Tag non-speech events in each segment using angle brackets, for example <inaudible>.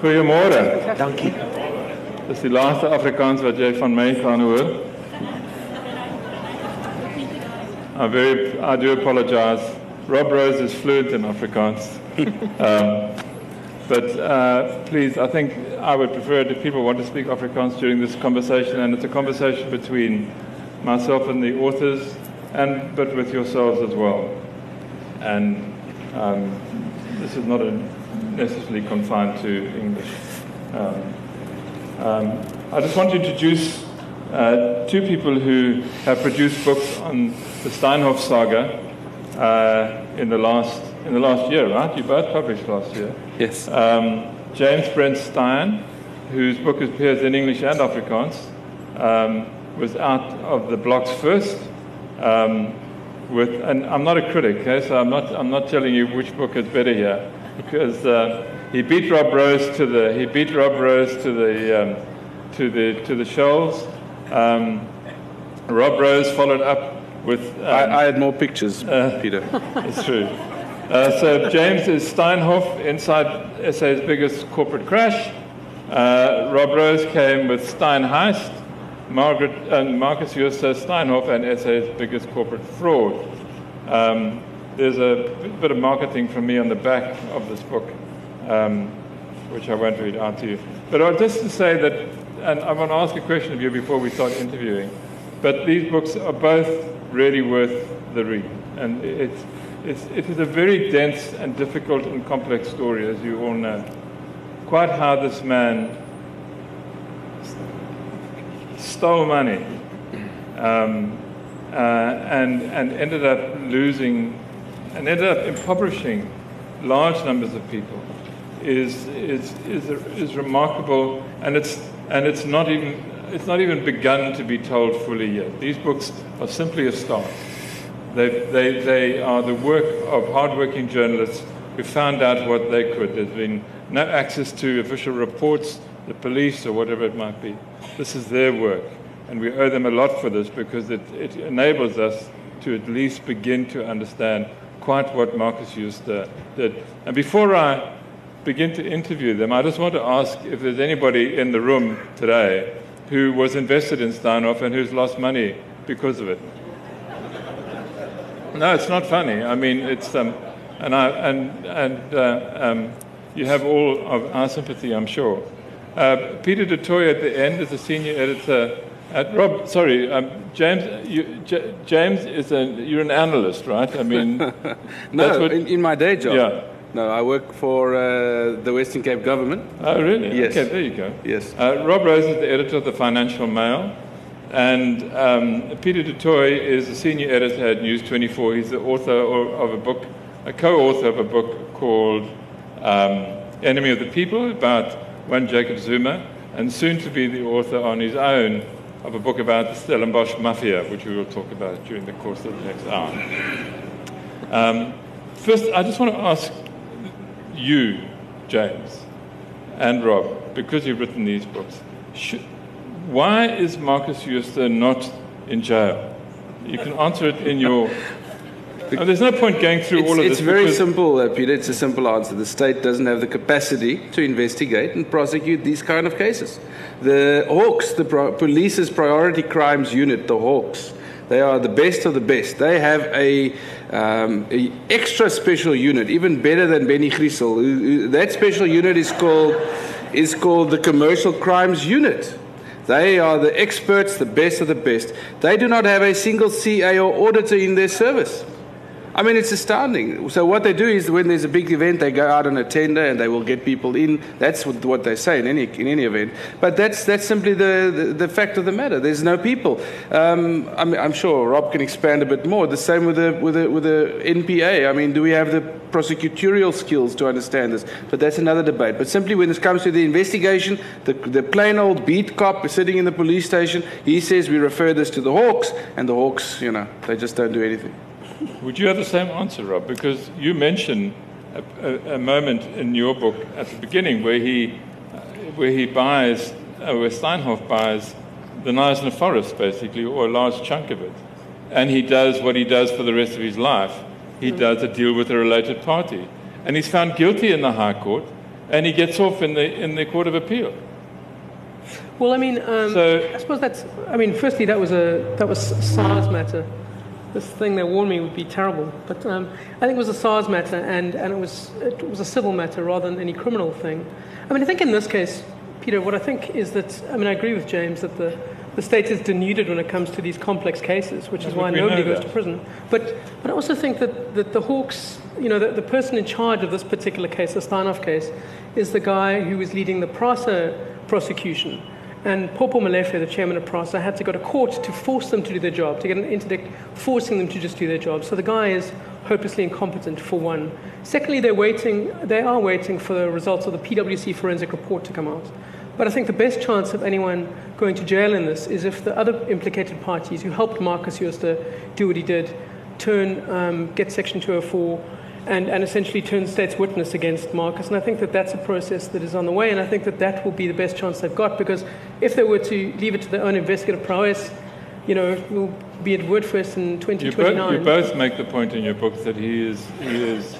Goeiemôre. Dankie. Dis die laaste Afrikaans wat jy van my gaan hoor. I very I do apologize. Rob Rose is fluent in Afrikaans. <laughs> um, but uh, please, I think I would prefer it if people want to speak Afrikaans during this conversation, and it's a conversation between myself and the authors, and but with yourselves as well. And um, this is not a, necessarily confined to English. Um, um, I just want to introduce uh, two people who have produced books on the Steinhoff saga uh, in the last in the last year, right? You both published last year. Yes. Um, James Brent Styan, whose book appears in English and Afrikaans, um, was out of the blocks first. Um, with, and I'm not a critic, okay, so I'm not, I'm not telling you which book is better here, because uh, he beat Rob Rose to the he beat Rob Rose to the um, to the to the shoals. Um, Rob Rose followed up with. Um, I, I had more pictures, Uh, Peter. <laughs> it's true. Uh, so James is Steinhoff inside SA's biggest corporate crash. Uh, Rob Rose came with Steinheist. Margaret and Marcus Jooste Steinhoff and SA's biggest corporate fraud. Um, there's a bit of marketing from me on the back of this book, um, which I won't read out to you. But just to say that, and I want to ask a question of you before we start interviewing, but these books are both really worth the read. And it's, it's, it is a very dense and difficult and complex story, as you all know. Quite how this man stole money um, uh, and, and ended up losing and ended up impoverishing large numbers of people is, is, is, is remarkable and it's, and it's, not even, it's not even begun to be told fully yet. These books are simply a start. They, they, they are the work of hardworking journalists who found out what they could. There's been no access to official reports, the police, or whatever it might be. This is their work, and we owe them a lot for this because it, it enables us to at least begin to understand quite what Marcus Jooste did. And before I begin to interview them, I just want to ask if there's anybody in the room today who was invested in Steinhoff and who's lost money because of it. No, it's not funny. I mean, it's um, and I and and uh, um, you have all of our sympathy, I'm sure. Uh, Pieter du Toit at the end is a senior editor at Rob. Sorry, um, James. You, J- James is a you're an analyst, right? I mean, <laughs> No, what- in, in my day job. Yeah. No, I work for uh, the Western Cape government. Oh, really? Yes. Okay, there you go. Yes. Uh, Rob Rose is the editor of the Financial Mail, and um, Pieter du Toit is a senior editor at News 24. He's the author of a book, a co-author of a book called um, Enemy of the People about one Jacob Zuma, and soon to be the author on his own of a book about the Stellenbosch Mafia, which we will talk about during the course of the next hour. Um, first, I just want to ask you, James, and Rob, because you've written these books, should, why is Marcus Jooste not in jail? You can answer it in your. There's no point going through all of this. it's very simple, uh, Peter. It's a simple answer. The state doesn't have the capacity to investigate and prosecute these kind of cases. The Hawks, the pro- police's priority crimes unit, the Hawks, they are the best of the best. They have a, um, a extra special unit, even better than Benny Griessel. Who- That special unit is called is called the Commercial Crimes Unit. They are the experts, the best of the best. They do not have a single CA or auditor in their service. I mean, it's astounding. So what they do is when there's a big event, they go out on a tender and they will get people in. That's what, they say in any in any event. But that's that's simply the, the, the fact of the matter. There's no people. Um, I mean, I'm sure Rob can expand a bit more. The same with the with the with the NPA. I mean, do we have the prosecutorial skills to understand this? But that's another debate. But simply when it comes to the investigation, the the plain old beat cop is sitting in the police station. He says we refer this to the Hawks, and the Hawks, you know, they just don't do anything. Would you have the same answer, Rob? Because you mention a, a, a moment in your book at the beginning where he, uh, where he buys, uh, where Steinhoff buys the Knysna Forest, basically, or a large chunk of it. And he does what he does for the rest of his life. He does a deal with a related party. And he's found guilty in the High Court. and he gets off in the, in the Court of Appeal. Well, I mean, um, So- I suppose that's. I mean, firstly, that was a that was SARS matter. This thing they warned me would be terrible, but um, I think it was a SARS matter, and, and it was it was a civil matter rather than any criminal thing. I mean, I think in this case, Peter, what I think is that I mean, I agree with James that the the state is denuded when it comes to these complex cases, which is why nobody goes to prison. But but I also think that, that the Hawks, you know, the, the person in charge of this particular case, the Steinhoff case, is the guy who was leading the PRASA prosecution. And Popo Molefe, the chairman of PRASA, had to go to court to force them to do their job, to get an interdict forcing them to just do their job. So the guy is hopelessly incompetent, for one. Secondly, they're waiting, they are waiting for the results of the PwC forensic report to come out. But I think the best chance of anyone going to jail in this is if the other implicated parties who helped Marcus Jooste do what he did turn, um, get Section 204 and, and essentially turn state's witness against Marcus. And I think that that's a process that is on the way, and I think that that will be the best chance they've got because if they were to leave it to their own investigative prowess, you know, we'll be at Woordfees in You, bo- 2029. you both make the point in your book that he is, he is,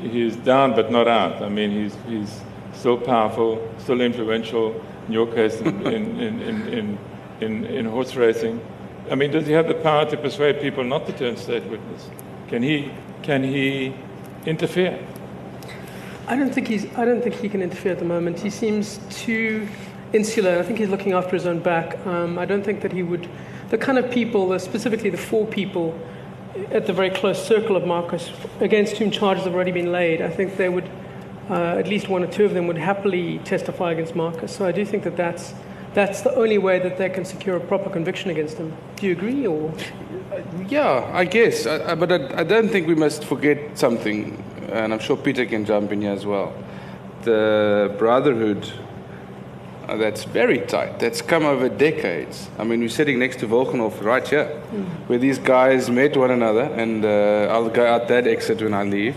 he is down but not out. I mean, he's, he's still powerful, still influential, in your case, in, in, in, in, in, in, in horse racing. I mean, does he have the power to persuade people not to turn state witness? Can he, can he interfere? I don't think he's. I don't think he can interfere at the moment. He seems too insular. I think he's looking after his own back. Um, I don't think that he would. The kind of people, specifically the four people at the very close circle of Marcus, against whom charges have already been laid, I think they would. Uh, at least one or two of them would happily testify against Marcus. So I do think that that's that's the only way that they can secure a proper conviction against him. Do you agree, or? Yeah, I guess. I, I, but I, I don't think we must forget something, and I'm sure Peter can jump in here as well. The brotherhood uh, that's very tight, that's come over decades. I mean, we're sitting next to Wilgenhof right here, where these guys met one another, and uh, I'll go out that exit when I leave.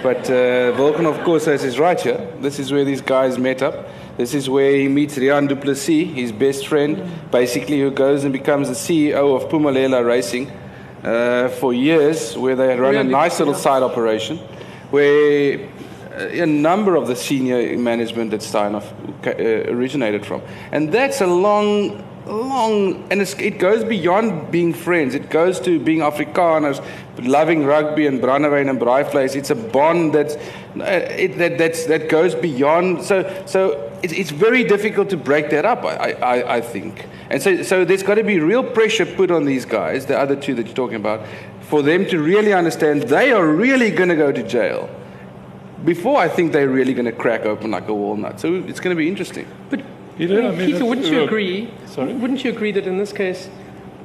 But uh, Wilgenhof, of course, says is right here. This is where these guys met up. This is where he meets Rian du Plessis, his best friend, basically, who goes and becomes the CEO of Phumelela Racing uh, for years, where they had run a nice little side operation, where uh, a number of the senior management at Steinhoff uh, originated from. And that's a long, long, and it goes beyond being friends. It goes to being Afrikaners, loving rugby and brandewyn and braaivleis. It's a bond that's, uh, it, that, that's, that goes beyond. So, so it's, it's very difficult to break that up, I, I, I think. And so, so there's got to be real pressure put on these guys, the other two that you're talking about, for them to really understand they are really going to go to jail before I think they're really going to crack open like a walnut. So it's going to be interesting. But Peter, I I mean, wouldn't you agree? sorry? Wouldn't you agree that in this case,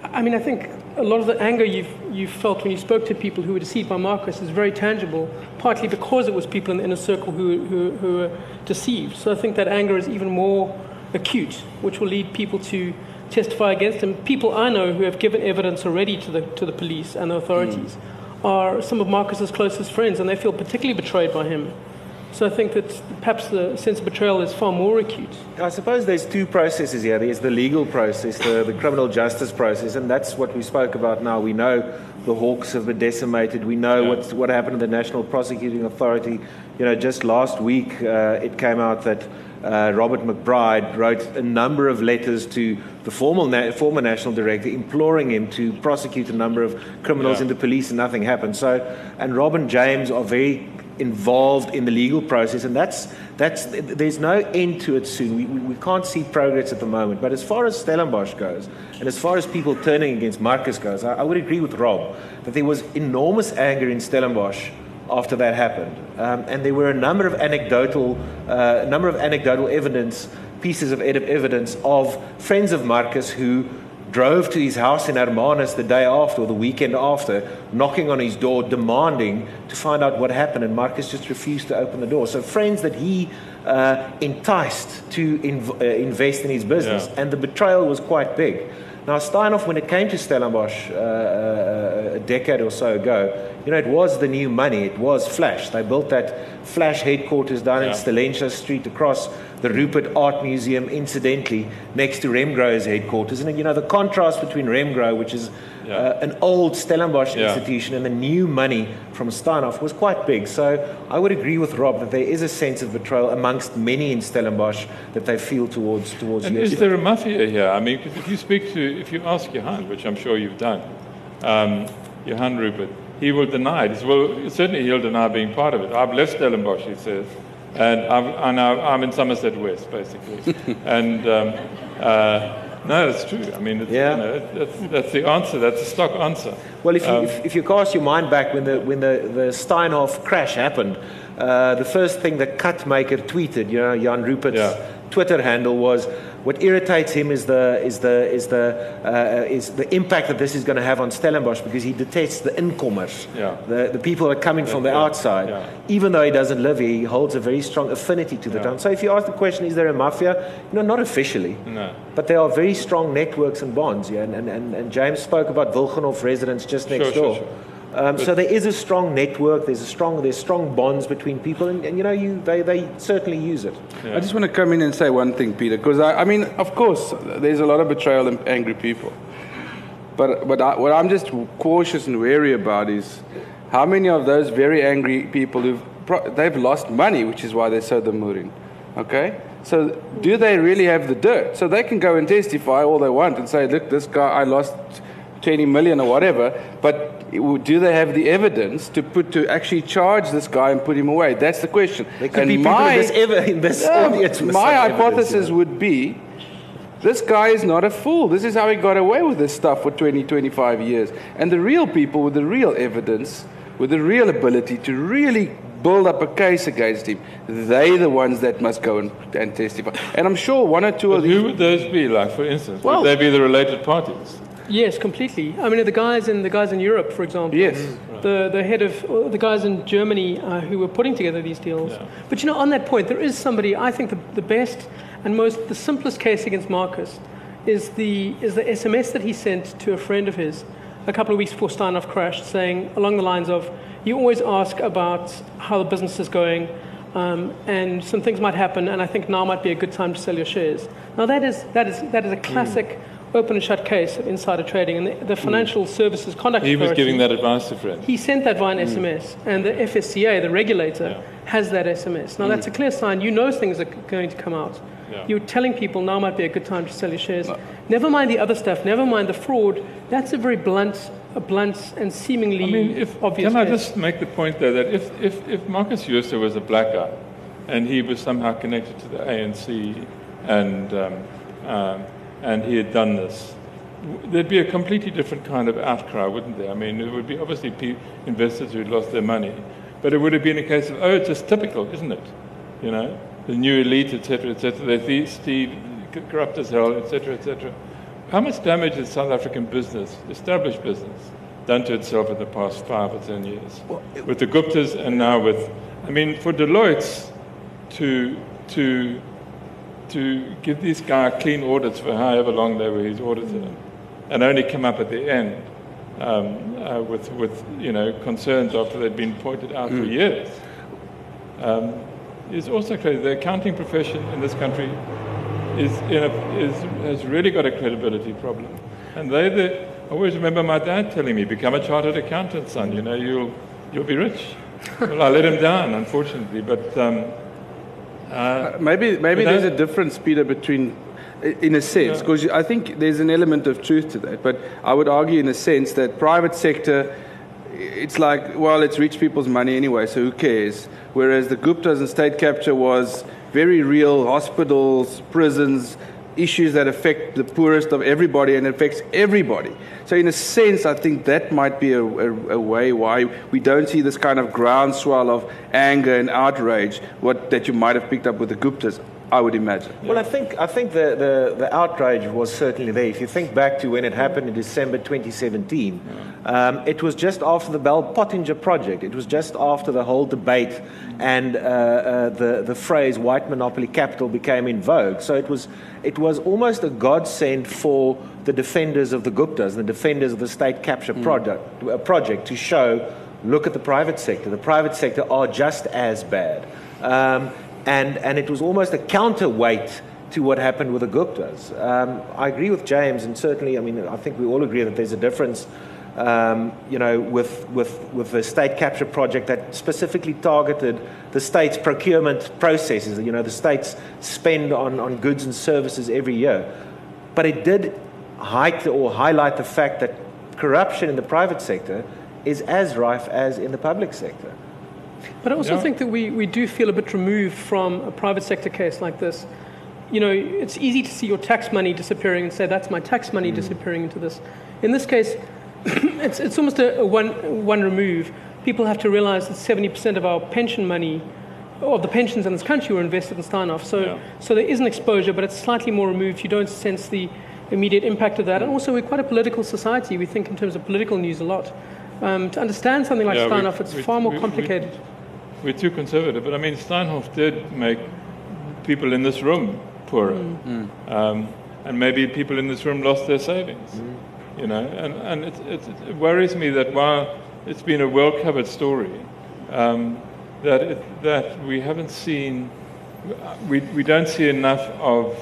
I mean, I think a lot of the anger you've you felt when you spoke to people who were deceived by Marcus is very tangible, partly because it was people in the inner circle who who, who were deceived. So I think that anger is even more acute, which will lead people to testify against him. People I know who have given evidence already to the to the police and the authorities are some of Marcus's closest friends, and they feel particularly betrayed by him. So I think that perhaps the sense of betrayal is far more acute. I suppose there's two processes here. There's the legal process, the, the criminal justice process, and that's what we spoke about now. We know the Hawks have been decimated. We know Yeah. what's, what happened to the National Prosecuting Authority. You know, just last week uh, it came out that uh, Robert McBride wrote a number of letters to the formal na- former national director imploring him to prosecute a number of criminals Yeah. into police, and nothing happened. So, and Robin James are very involved in the legal process, and that's that's there's no end to it soon. We, we, can't see progress at the moment. But as far as Stellenbosch goes, and as far as people turning against Marcus goes, I, I would agree with Rob that there was enormous anger in Stellenbosch after that happened, um, and there were a number of anecdotal uh, number of anecdotal evidence pieces of evidence of friends of Marcus who drove to his house in Hermanus the day after or the weekend after, knocking on his door, demanding to find out what happened, and Marcus just refused to open the door. So, friends that he uh, enticed to inv- uh, invest in his business, Yeah. and the betrayal was quite big. Now, Steinhoff, when it came to Stellenbosch uh, uh, a decade or so ago, you know, it was the new money. It was Flash. They built that Flash headquarters down in Yeah. Stellenbosch Street across the Rupert Art Museum, incidentally, next to Remgro's headquarters. And, you know, the contrast between Remgro, which is Yeah. uh, an old Stellenbosch Yeah. institution, and the new money from Steinhoff was quite big. So I would agree with Rob that there is a sense of betrayal amongst many in Stellenbosch that they feel towards towards And is there a mafia here? I mean, if you speak to, if you ask Johan, which I'm sure you've done, um, Johan Rupert, he will deny it. Says, well, certainly he'll deny being part of it. I've left Stellenbosch, he says, and I'm, I'm, I'm in Somerset West, basically. <laughs> and um, uh, no, it's true. I mean, it's, Yeah. you know, that's, that's the answer. That's the stock answer. Well, if you, Um, if, if you cast your mind back when the, when the, the Steinhoff crash happened, uh, the first thing that Cutmaker tweeted, you know, Jan Rupert's Yeah. Twitter handle was, what irritates him is the, is the, is the, uh, is the impact that this is going to have on Stellenbosch because he detests the incomers, Yeah. the, the people that are coming from the Yeah. outside. Yeah. Even though he doesn't live here, he holds a very strong affinity to the Yeah. town. So if you ask the question, is there a mafia? No, not officially. No. But there are very strong networks and bonds, yeah. And, and, and, and James spoke about Wilgenhof residents just next Sure, sure, door. sure. Um, so there is a strong network. There's a strong there's strong bonds between people, and, and you know you they, they certainly use it. I just want to come in and say one thing, Peter, because I, I mean, of course, there's a lot of betrayal and angry people. But, but I, what I'm just cautious and wary about is how many of those very angry people who've they've lost money, which is why they're so demuring. Okay? So do they really have the dirt? So they can go and testify all they want and say, look, this guy, I lost 20 million or whatever, but do they have the evidence to put to actually charge this guy and put him away? That's the question. There could and be people my, in ever, in this Yeah, audience. my some evidence, hypothesis would be this guy is not a fool. This is how he got away with this stuff for 20, 25 years. And the real people with the real evidence, with the real ability to really build up a case against him, they're the ones that must go and, and testify. And I'm sure one or two But of who these. would those be, like, for instance? Well- would they be the related parties? Yes, completely. I mean, the guys in the guys in Europe, for example. Yes. The the head of the guys in Germany uh, who were putting together these deals. Yeah. But you know, on that point, there is somebody. I think the, the best and most the simplest case against Marcus is the is the SMS that he sent to a friend of his a couple of weeks before Steinhoff crashed, saying along the lines of, "You always ask about how the business is going." Um, and some things might happen, and I think now might be a good time to sell your shares. Now that is that is that is a classic open and shut case of insider trading, and the, the Financial Services Conduct He was giving that advice to Fred. he sent that via an SMS, and the FSCA, the regulator, Yeah. has that SMS. Now, that's a clear sign you know things are going to come out. Yeah. You're telling people now might be a good time to sell your shares. Never mind the other stuff, never mind the fraud. That's a very blunt, a blunt and seemingly I mean, if, obvious can I case. just make the point there that if, if, if Marcus Jooste was a black guy and he was somehow connected to the ANC and, um, um, and he had done this, there'd be a completely different kind of outcry, wouldn't there? I mean, it would be obviously investors who'd lost their money, but it would have been a case of, oh, it's just typical, isn't it? You know, the new elite, etc., etc., thie- Steve, corrupt as hell, etc., etc. How much damage has South African business, established business, done to itself in the past five or ten years? with the Guptas and now with, I mean, for Deloitte to, to, to give this guy clean audits for however long they were his auditor and only come up at the end um, uh, with, with, you know, concerns after they'd been pointed out for years um, is also crazy. The accounting profession in this country is in a, is, has really got a credibility problem. And they, the, I always remember my dad telling me, become a chartered accountant, son, you know, you'll, you'll be rich. well, I let him down, unfortunately, but um, uh, Maybe, maybe there's a difference, Peter, between, in a sense, because I think there's an element of truth to that. But I would argue, in a sense, that private sector, it's like, well, it's rich people's money anyway, so who cares? Whereas the Guptas and state capture was very real hospitals, prisons, issues that affect the poorest of everybody and affects everybody. So, in a sense, I think that might be a, a, a way why we don't see this kind of groundswell of anger and outrage what, that you might have picked up with the Guptas, I would imagine. Well, I think I think the, the, the outrage was certainly there. If you think back to when it happened in December 2017, um, it was just after the Bell Pottinger project. It was just after the whole debate and uh, uh, the the phrase "white monopoly capital" became in vogue. So it was it was almost a godsend for the defenders of the Guptas, the defenders of the state capture product, uh, project, to show, look at the private sector. The private sector are just as bad. Um, and, and it was almost a counterweight to what happened with the Guptas. Um, I agree with James, and certainly, I mean, I think we all agree that there's a difference. Um, you know, with, with, with the state capture project that specifically targeted the state's procurement processes, you know, the state's spend on, on goods and services every year. But it did height or highlight the fact that corruption in the private sector is as rife as in the public sector. But I also Yeah. think that we, we do feel a bit removed from a private sector case like this. You know, it's easy to see your tax money disappearing and say, that's my tax money disappearing into this. In this case, <clears throat> it's, it's almost a, a one, one remove. People have to realize that 70% of our pension money, of the pensions in this country, were invested in Steinhoff. So, Yeah. so there is an exposure, but it's slightly more removed. You don't sense the immediate impact of that. And also, we're quite a political society. We think in terms of political news a lot. Um, to understand something like Yeah, we- it's we- far more we- complicated. We're too conservative, but I mean, Steinhoff did make people in this room poorer, um, and maybe people in this room lost their savings. You know, and, and it, it, it worries me that while it's been a well-covered story, um, that it, that we haven't seen, we, we don't see enough of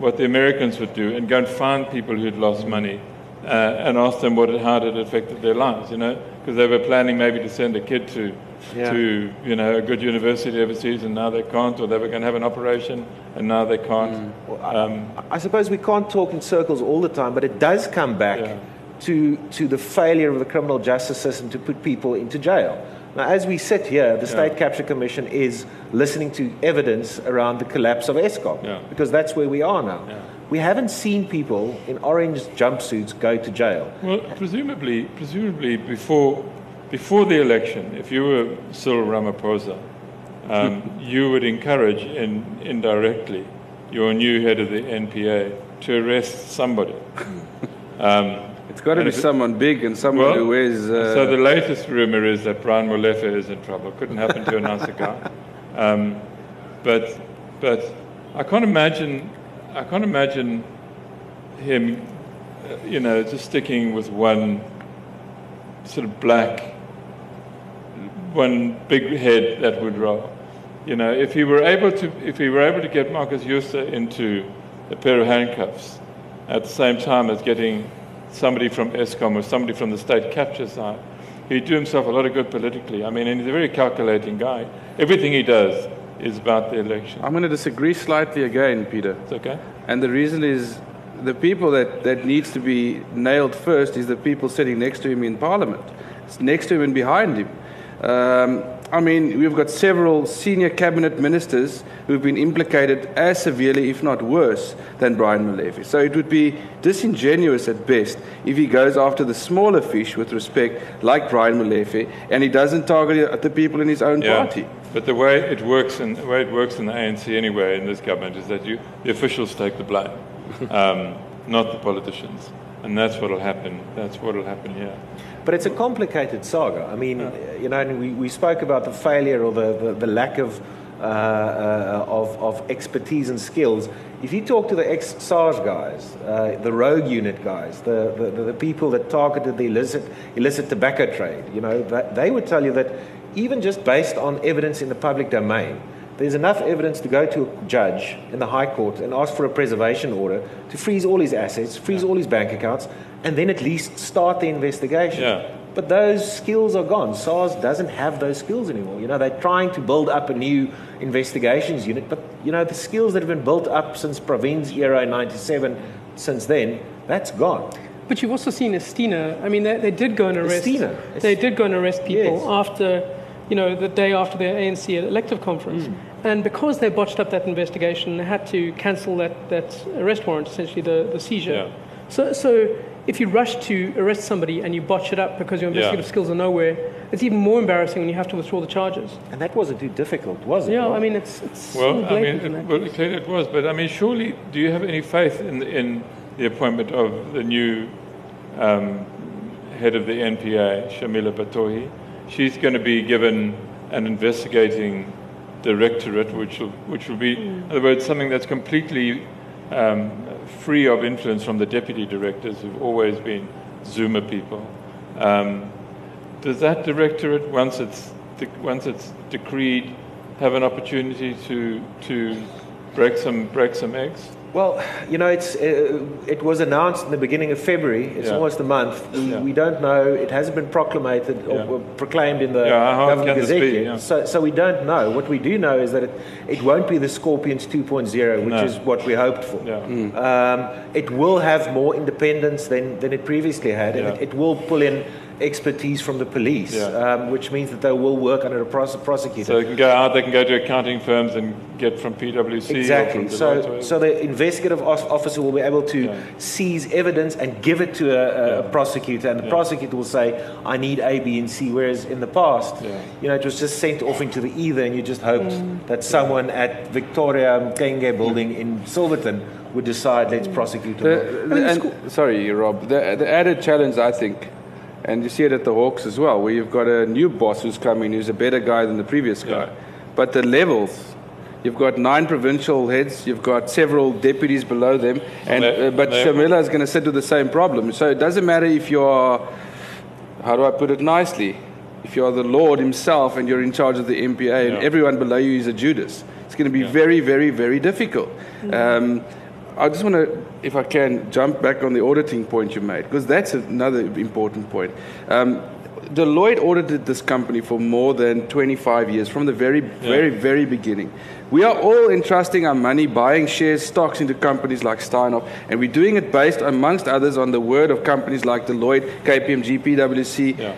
what the Americans would do and go and find people who'd lost money uh, and ask them what it, how it affected their lives. You know, because they were planning maybe to send a kid to Yeah. to you know a good university overseas and now they can't, or they were going to have an operation and now they can't. Um, I suppose we can't talk in circles all the time, but it does come back Yeah. to, to the failure of the criminal justice system to put people into jail. Now, as we sit here, the State Capture Commission is listening to evidence around the collapse of Eskom, Yeah. because that's where we are now. Yeah. We haven't seen people in orange jumpsuits go to jail. Well, presumably, presumably before, before the election, if you were Cyril Ramaphosa, um, you would encourage in, indirectly your new head of the NPA to arrest somebody. Um, It's got to be it- someone big and someone who wears. Uh, so the latest rumor is that Brian Molefe is in trouble. Couldn't happen to a nicer guy. Um, but, but I can't imagine, I can't imagine him, uh, you know, just sticking with one sort of black, one big head that would roll. You know, if he were able to, if he were able to get Marcus Jooste into a pair of handcuffs at the same time as getting somebody from Eskom or somebody from the state capture side, he'd do himself a lot of good politically. I mean, and he's a very calculating guy. Everything he does is about the election. I'm going to disagree slightly again, Peter. It's okay. And the reason is the people that, that needs to be nailed first is the people sitting next to him in Parliament. It's next to him and behind him. Um, I mean, we've got several senior cabinet ministers who've been implicated as severely, if not worse, than Brian Molefe. So it would be disingenuous at best if he goes after the smaller fish with respect, like Brian Molefe, and he doesn't target the people in his own party. But the way it works in the way it works in the ANC anyway in this government is that you the officials take the blame, <laughs> um, not the politicians, and that's what'll happen. That's what'll happen here. But it's a complicated saga. I mean, you know, and we, we spoke about the failure or the, the, the lack of, uh, uh, of, of expertise and skills. If you talk to the ex SARS guys, uh, the rogue unit guys, the, the, the people that targeted the illicit, illicit tobacco trade, you know, that, they would tell you that even just based on evidence in the public domain, there's enough evidence to go to a judge in the High Court and ask for a preservation order to freeze all his assets, freeze all his bank accounts, and then at least start the investigation. Yeah. But those skills are gone. SARS doesn't have those skills anymore. You know, they're trying to build up a new investigations unit, but you know, the skills that have been built up since Pravin's era in 97, since then, that's gone. But you've also seen Estina. I mean, they, they did go and arrest. Estina. They did go and arrest people Yes. after, you know, the day after the ANC elective conference. Hmm. And because they botched up that investigation, they had to cancel that, that arrest warrant, essentially the, the seizure. Yeah. So, so if you rush to arrest somebody and you botch it up because your investigative Yeah. skills are nowhere, it's even more embarrassing when you have to withdraw the charges. And that wasn't too difficult, was it? Yeah, Rob? I mean, it's, it's Well, so I mean, it, that well, case. clearly it was, but I mean, surely, do you have any faith in in the appointment of the new um, head of the NPA, Shamila Batohi? She's going to be given an investigating directorate, which will which will be, in other words, something that's completely um, free of influence from the deputy directors, who've always been Zuma people. Um, does that directorate, once it's once it's decreed, have an opportunity to to break some, break some eggs? Well, you know, it's, uh, it was announced in the beginning of February. It's Yeah. almost a month. We, Yeah. we don't know. It hasn't been proclamated or Yeah. or proclaimed in the Yeah, government gazette yet. Yeah. So, so we don't know. What we do know is that it, it won't be the Scorpions 2.0, which No. is what we hoped for. Yeah. Um, it will have more independence than, than it previously had, and it, it will pull in expertise from the police, Yeah. um, which means that they will work under a pros- prosecutor. So they can go out, they can go to accounting firms and get from PwC. Exactly. From So, so the investigative officer will be able to Yeah. seize evidence and give it to a, a Yeah. prosecutor, and the Yeah. prosecutor will say, "I need A, B, and C." Whereas in the past, Yeah. you know, it was just sent off into the ether, and you just hoped that someone at Victoria Mxenge Building in Silverton would decide, "Let's prosecute them." The, the, and, sorry, Rob. The, the added challenge, I think, and you see it at the Hawks as well, where you've got a new boss who's coming who's a better guy than the previous guy. Yeah. But the levels, you've got nine provincial heads, you've got several deputies below them, and they- uh, but they- Shamila is going to sit with the same problem. So it doesn't matter if you're, how do I put it nicely? If you're the Lord himself and you're in charge of the NPA and everyone below you is a Judas, it's going to be very, very, very difficult. Um, I just want to, if I can, jump back on the auditing point you made, because that's another important point. Um, Deloitte audited this company for more than 25 years, from the very, very, very beginning. We are all entrusting our money, buying shares, stocks into companies like Steinhoff, and we're doing it based, amongst others, on the word of companies like Deloitte, KPMG, PwC. Yeah.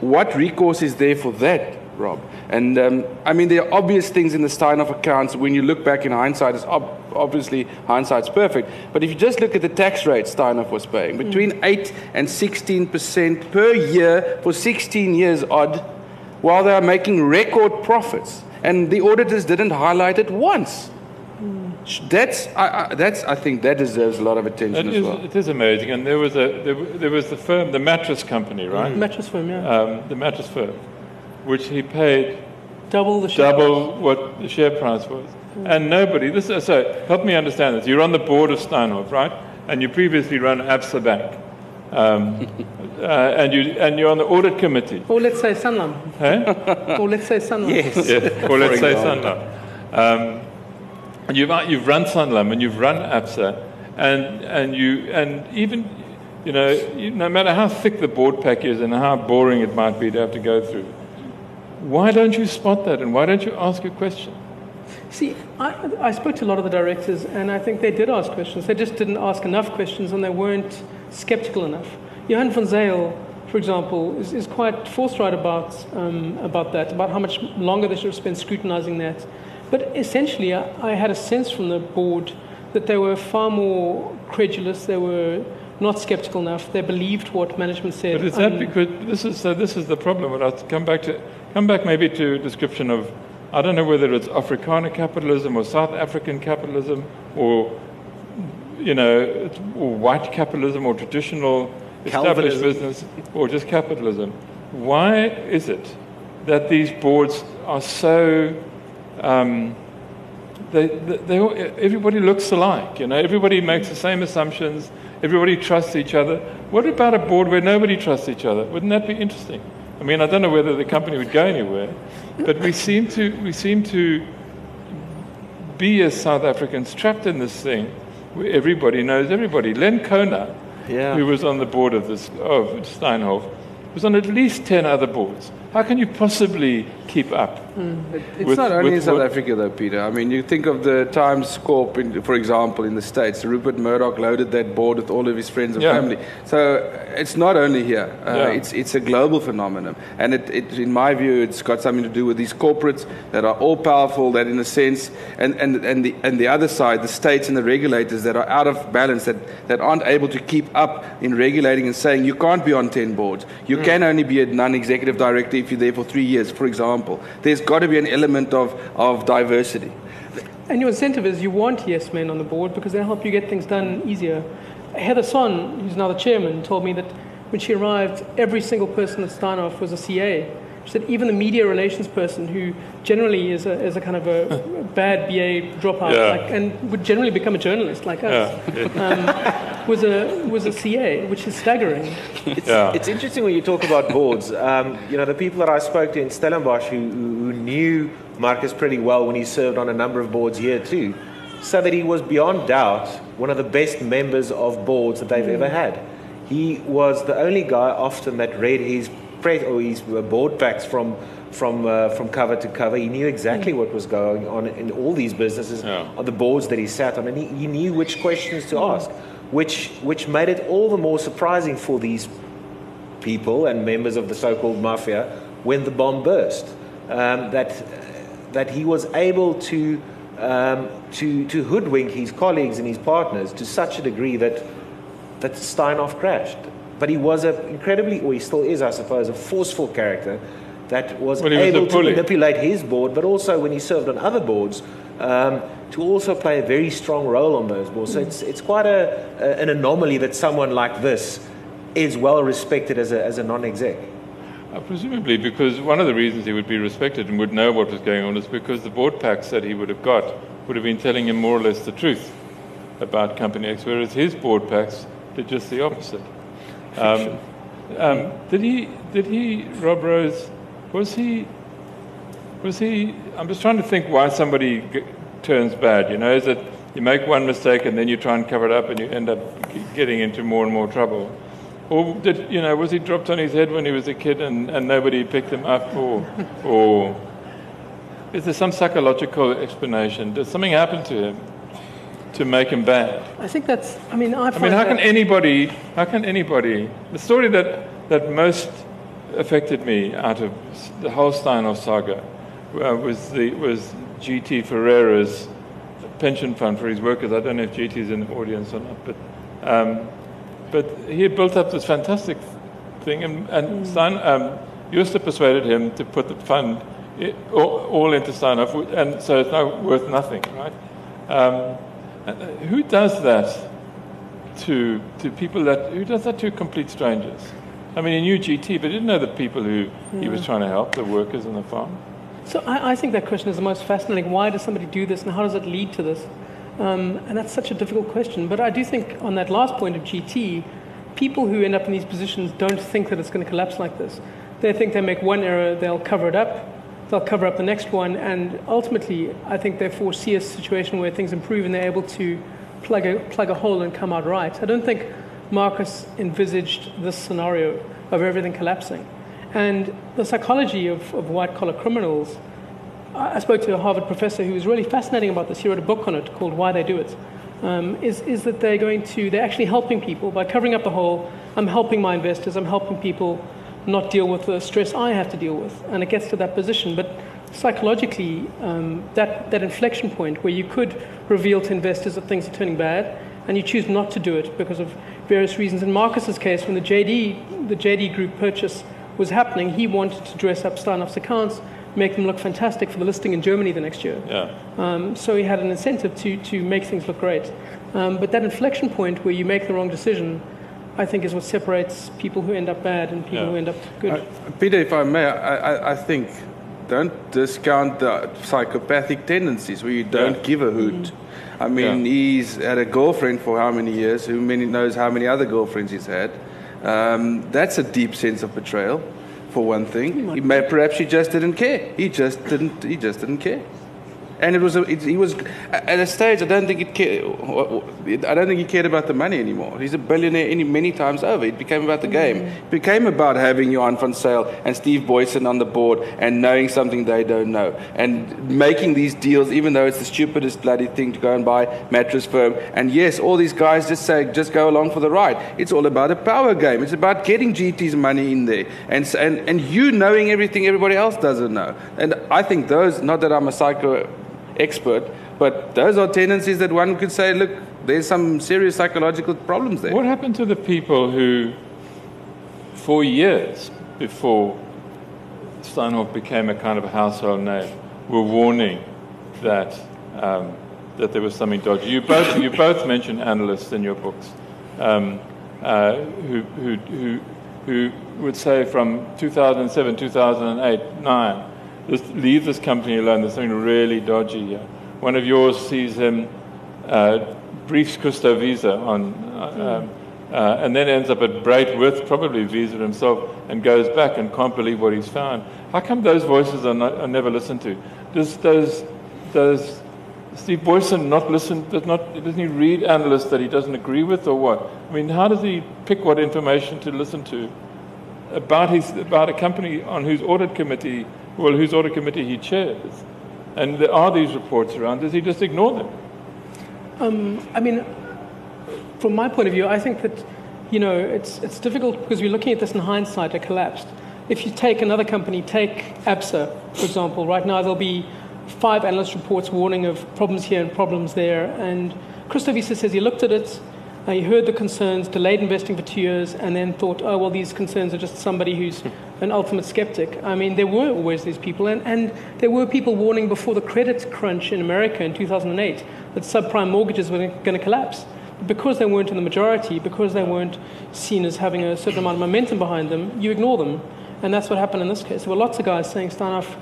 What recourse is there for that, Rob? And um, I mean, there are obvious things in the Steinhoff accounts. When you look back in hindsight, it's ob- obviously hindsight's perfect. But if you just look at the tax rate Steinhoff was paying, between 8 and 16 percent per year for 16 years odd, while they are making record profits. And the auditors didn't highlight it once. That's, I, I, that's, I think that deserves a lot of attention It as is, well. it is amazing. And there was, a, there, there was the firm, the mattress company, right? The mattress firm, yeah. Um, the mattress firm, which he paid double the share double what the share price was. And nobody, this so help me understand this. You're on the board of Steinhoff, right? And you previously ran Absa Bank. Um, <laughs> uh, and, you, and you're on the audit committee. Or let's say Sanlam. Hey? <laughs> Or let's say Sanlam. Yes. <laughs> yeah, or let's say Sanlam. Um, and you've, you've run Sanlam and you've run Absa, and, and, you, and even, you know, you, no matter how thick the board pack is and how boring it might be to have to go through, why don't you spot that and why don't you ask a question? See, I, I spoke to a lot of the directors, and I think they did ask questions. They just didn't ask enough questions, and they weren't skeptical enough. Johan van Zyl, for example, is, is quite forthright about, um, about that, about how much longer they should have spent scrutinizing that. But essentially, I, I had a sense from the board that they were far more credulous, they were not skeptical enough, they believed what management said. But is that Um, because this is so? This is the problem. And I'll come back to come back maybe to a description of I don't know whether it's Afrikaner capitalism or South African capitalism or you know or white capitalism or traditional established Calvinism. business or just capitalism. Why is it that these boards are so um, they, they, they all, everybody looks alike. You know, everybody makes the same assumptions. Everybody trusts each other. What about a board where nobody trusts each other? Wouldn't that be interesting? I mean, I don't know whether the company would go anywhere, but we seem to we seem to be as South Africans trapped in this thing where everybody knows everybody. Len Konar, Yeah. who was on the board of this of Steinhoff, was on at least ten other boards. How can you possibly keep up? It's with- not only in South what- Africa, though, Peter. I mean, you think of the Times Corp, in, for example, in the States. Rupert Murdoch loaded that board with all of his friends and Yeah. family. So it's not only here. Uh, Yeah. It's it's a global phenomenon, and it, it, in my view, it's got something to do with these corporates that are all powerful. That, in a sense, and and and the and the other side, the states and the regulators that are out of balance, that that aren't able to keep up in regulating and saying you can't be on ten boards. You can only be a non-executive director if you're there for three years, for example. There's got to be an element of, of diversity. And your incentive is you want yes men on the board because they help you get things done easier. Heather Sonn, who's now the chairman, told me that when she arrived, every single person at Steinhoff was a CA. She said even the media relations person, who generally is a, is a kind of a bad BA dropout Yeah. like, and would generally become a journalist like us, um, was, a, was a CA, which is staggering. It's, Yeah. it's interesting when you talk about boards. Um, you know, the people that I spoke to in Stellenbosch who, who, who knew Marcus pretty well when he served on a number of boards here too, so that he was beyond doubt one of the best members of boards that they've ever had. He was the only guy often that read his press or his board packs from from uh, from cover to cover. He knew exactly what was going on in all these businesses Yeah. on the boards that he sat on, and he, he knew which questions to ask, which which made it all the more surprising for these people and members of the so-called mafia when the bomb burst. Um, that that he was able to um, to to hoodwink his colleagues and his partners to such a degree that that Steinhoff crashed. But he was an incredibly, or he still is, I suppose, a forceful character that was Well, he was able to manipulate his board, but also when he served on other boards, um, to also play a very strong role on those boards. So it's, it's quite a, a, an anomaly that someone like this is well respected as a, as a non exec. Uh, presumably, because one of the reasons he would be respected and would know what was going on is because the board packs that he would have got would have been telling him more or less the truth about Company X, whereas his board packs did just the opposite. Um, um, did he? Did he? Rob Rose? Was he? Was he? I'm just trying to think why somebody g- turns bad. You know, is it you make one mistake and then you try and cover it up and you end up g- getting into more and more trouble? Or did you know? Was he dropped on his head when he was a kid and, and nobody picked him up? Or, or is there some psychological explanation? Did something happen to him to make him bad? I think that's. I mean, I I mean, how can anybody? How can anybody? The story that that most affected me out of the whole Steinhoff saga uh, was the was GT Ferreira's pension fund for his workers. I don't know if GT is in the audience or not, but um, but he had built up this fantastic thing, and, and Stein, um, Jooste persuaded him to put the fund all, all into Steinhoff, and so it's now worth nothing, right? Um, who does that to to people that who does that to complete strangers? I mean, he knew GT, but he didn't know the people who he was trying to help, the workers on the farm. So I, I think that question is the most fascinating. Why does somebody do this, and how does it lead to this? Um, and that's such a difficult question. But I do think on that last point of GT, people who end up in these positions don't think that it's going to collapse like this. They think they make one error, they'll cover it up, they'll cover up the next one, and ultimately, I think they foresee a situation where things improve and they're able to plug a, plug a hole and come out right. I don't think Marcus envisaged this scenario of everything collapsing. And the psychology of, of white collar criminals, I spoke to a Harvard professor who was really fascinating about this. He wrote a book on it called Why They Do It. Um, is, is that they're going to, they're actually helping people by covering up the hole. I'm helping my investors, I'm helping people not deal with the stress I have to deal with. And it gets to that position. But psychologically, um, that, that inflection point where you could reveal to investors that things are turning bad and you choose not to do it because of various reasons. In Marcus's case, when the JD, the JD Group purchase was happening, he wanted to dress up Steinhoff's accounts, make them look fantastic for the listing in Germany the next year. Yeah. Um, so he had an incentive to, to make things look great. Um, but that inflection point where you make the wrong decision, I think, is what separates people who end up bad and people Yeah. who end up good. Uh, Peter, if I may, I, I, I think don't discount the psychopathic tendencies where you don't Yeah. give a hoot. I mean, Yeah. he's had a girlfriend for how many years? Who many knows how many other girlfriends he's had? Um, that's a deep sense of betrayal, for one thing. He may, perhaps he just didn't care. He just didn't. He just didn't care. And it was a, it, he was at a stage. I don't think it care, I don't think he cared about the money anymore. He's a billionaire any, many times over. It became about the mm. game. It became about having Johan van Zyl and Steve Booysen on the board and knowing something they don't know and making these deals, even though it's the stupidest bloody thing to go and buy mattress firm. And yes, all these guys just say just go along for the ride. It's all about a power game. It's about getting GT's money in there and and and you knowing everything everybody else doesn't know. And I think those. Not that I'm a psycho expert, but those are tendencies that one could say, look, there's some serious psychological problems there. What happened to the people who, for years before Steinhoff became a kind of a household name, were warning that um, that there was something dodgy? You both you both mentioned analysts in your books um, uh, who, who who who would say from 2007, 2008, nine, leave this company alone. There's something really dodgy here. One of yours sees him uh, briefs Gustav Visa on, uh, um, uh, and then ends up at Bright with probably Visa himself and goes back and can't believe what he's found. How come those voices are, not, are never listened to? Does, does, does Steve Booysen not listen, does not, doesn't he read analysts that he doesn't agree with or what? I mean, how does he pick what information to listen to about, his, about a company on whose audit committee, well, whose audit committee he chairs? And there are these reports around. Does he just ignore them? Um, I mean, from my point of view, I think that, you know, it's, it's difficult because we're looking at this in hindsight, it collapsed. If you take another company, take ABSA, for example, right now there'll be five analyst reports warning of problems here and problems there. And Christo Wiese says he looked at it, uh, he heard the concerns, delayed investing for two years, and then thought, oh, well, these concerns are just somebody who's an ultimate skeptic. I mean, there were always these people, and, and there were people warning before the credit crunch in America in 2008 that subprime mortgages were going to collapse. But because they weren't in the majority, because they weren't seen as having a certain amount of momentum behind them, you ignore them. And that's what happened in this case. There were lots of guys saying Steinhoff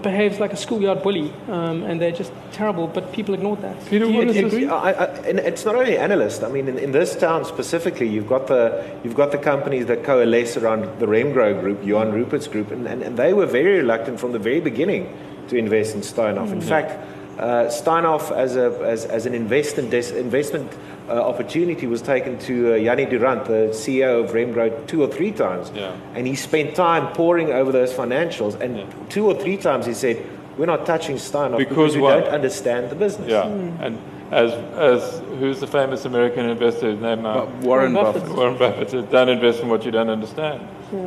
behaves like a schoolyard bully, um, and they're just terrible. But people ignored that. Peter, what is It- this? I, I, it's not only analysts. I mean, in, in this town specifically, you've got the you've got the companies that coalesce around the Remgro Group, Johan Rupert's group, and, and, and they were very reluctant from the very beginning to invest in Steinhoff. In fact, uh, Steinhoff as a as, as an investment des- investment uh, opportunity was taken to uh, Jannie Durand, the CEO of Remgro, two or three times, Yeah. and he spent time poring over those financials. And Yeah. two or three times he said, "We're not touching Steinhoff Because because, we why? don't understand the business." Yeah, and as, as who's the famous American investor? His name now? Warren Warren Buffett. Buffett. Warren Buffett said, "Don't invest in what you don't understand,"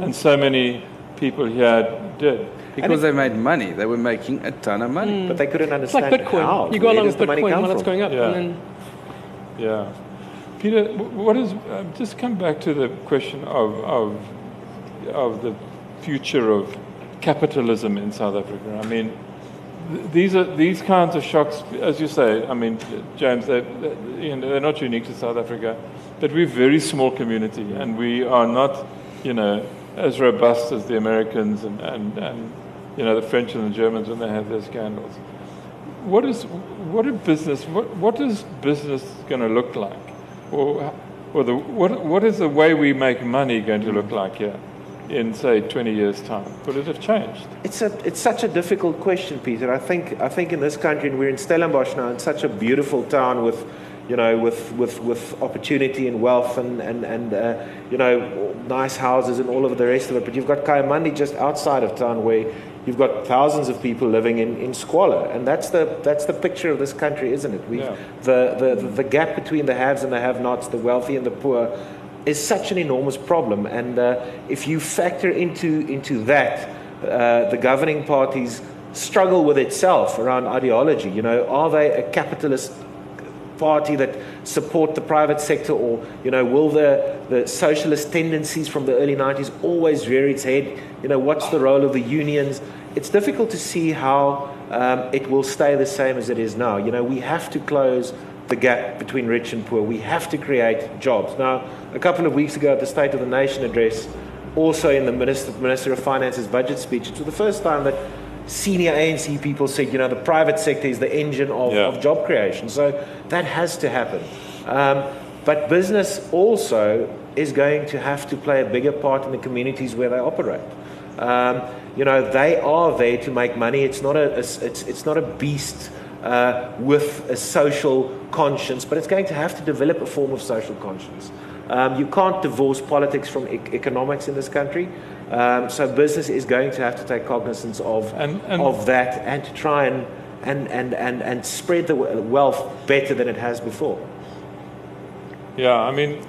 and so many people here did. Because they made money. They were making a ton of money. But they couldn't understand It's like understand Bitcoin. how. You go Where along with the money Bitcoin come while it's going up, Yeah. and then Yeah, Peter, what is? Uh, just come back to the question of of of the future of capitalism in South Africa. I mean, th- these are these kinds of shocks, as you say. I mean, James, they're, they're, you know, they're not unique to South Africa, but we're a very small community, and we are not, you know, as robust as the Americans and and, and you know the French and the Germans when they have their scandals. What is what a business? What what is business going to look like, or or the what what is the way we make money going to look like here in say 20 years time? Will it have changed? It's a it's such a difficult question, Peter. I think I think in this country, and we're in Stellenbosch now, in such a beautiful town with, you know, with with, with opportunity and wealth and and and uh, you know, nice houses and all of the rest of it. But you've got Kayamandi just outside of town where you've got thousands of people living in, in squalor, and that's the that's the picture of this country, isn't it? We Yeah. the, the the gap between the haves and the have-nots, the wealthy and the poor. Is such an enormous problem, and uh, if you factor into into that uh, the governing parties struggle with itself around ideology. You know, are they a capitalist party that support the private sector, or you know, will the the socialist tendencies from the early '90s always rear its head? You know, what's the role of the unions? It's difficult to see how um, it will stay the same as it is now. You know, we have to close the gap between rich and poor. We have to create jobs. Now, a couple of weeks ago at the State of the Nation address, also in the Minister, Minister of Finance's budget speech, it was the first time that senior ANC people said, you know, the private sector is the engine of, Yeah. of job creation. So that has to happen. Um, but business also is going to have to play a bigger part in the communities where they operate. Um, you know, they are there to make money. It's not a, a- it's, it's not a beast uh, with a social conscience, but it's going to have to develop a form of social conscience. Um, you can't divorce politics from e- economics in this country. Um, so business is going to have to take cognizance of, And- and- of that and to try and, and, and, and, and spread the wealth better than it has before. Yeah, I mean,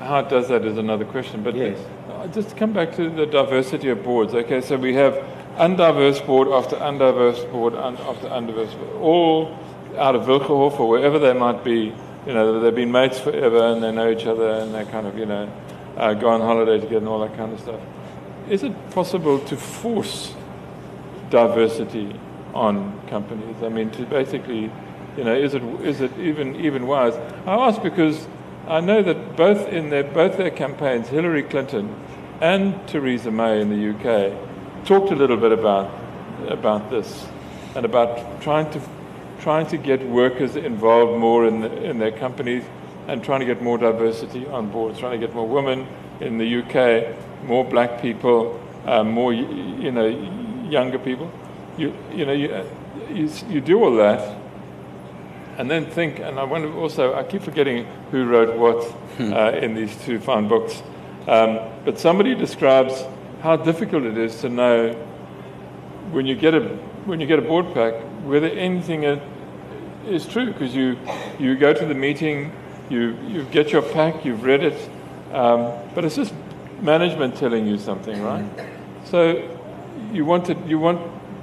how it does that is another question. But Yes. uh, just to come back to the diversity of boards. Okay, so we have undiverse board after undiverse board after undiverse board, all out of Wilgenhof or wherever they might be. You know, they've been mates forever and they know each other and they kind of, you know, uh, go on holiday together and all that kind of stuff. Is it possible to force diversity on companies? I mean, to basically, you know, is it is it even even wise? I ask because I know that both in their both their campaigns, Hillary Clinton and Theresa May in the UK talked a little bit about about this and about trying to trying to get workers involved more in the, in their companies and trying to get more diversity on board, trying to get more women in the UK, more black people, uh, more you know younger people. You you know you, you you do all that, and then think, and I wonder also, I keep forgetting who wrote what uh, in these two fine books, um, but somebody describes how difficult it is to know when you get a, when you get a board pack whether anything is true, because you, you go to the meeting, you, you get your pack, you've read it, um, but it's just management telling you something, right? So you want to, you want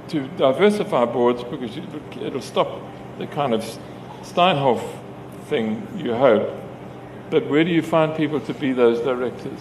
to diversify boards because you, it'll stop the kind of Steinhoff thing you hope. But where do you find people to be those directors?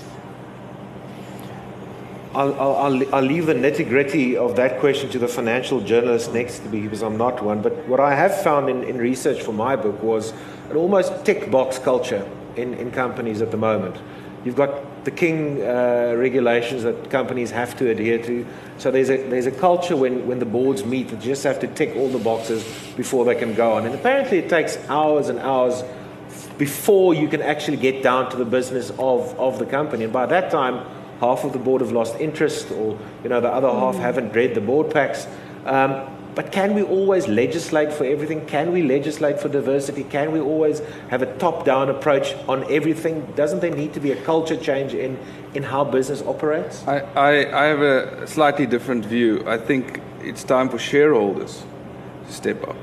I'll, I'll, I'll leave the nitty gritty of that question to the financial journalist next to me because I'm not one. But what I have found in, in research for my book was an almost tick box culture in, in companies at the moment. You've got the king uh, regulations that companies have to adhere to. So there's a, there's a culture when, when the boards meet that you just have to tick all the boxes before they can go on. And apparently it takes hours and hours before you can actually get down to the business of, of the company. And by that time, half of the board have lost interest, or you know, the other half haven't read the board packs. Um, but can we always legislate for everything? Can we legislate for diversity? Can we always have a top down approach on everything? Doesn't there need to be a culture change in, in how business operates? I, I, I have a slightly different view. I think it's time for shareholders to step up.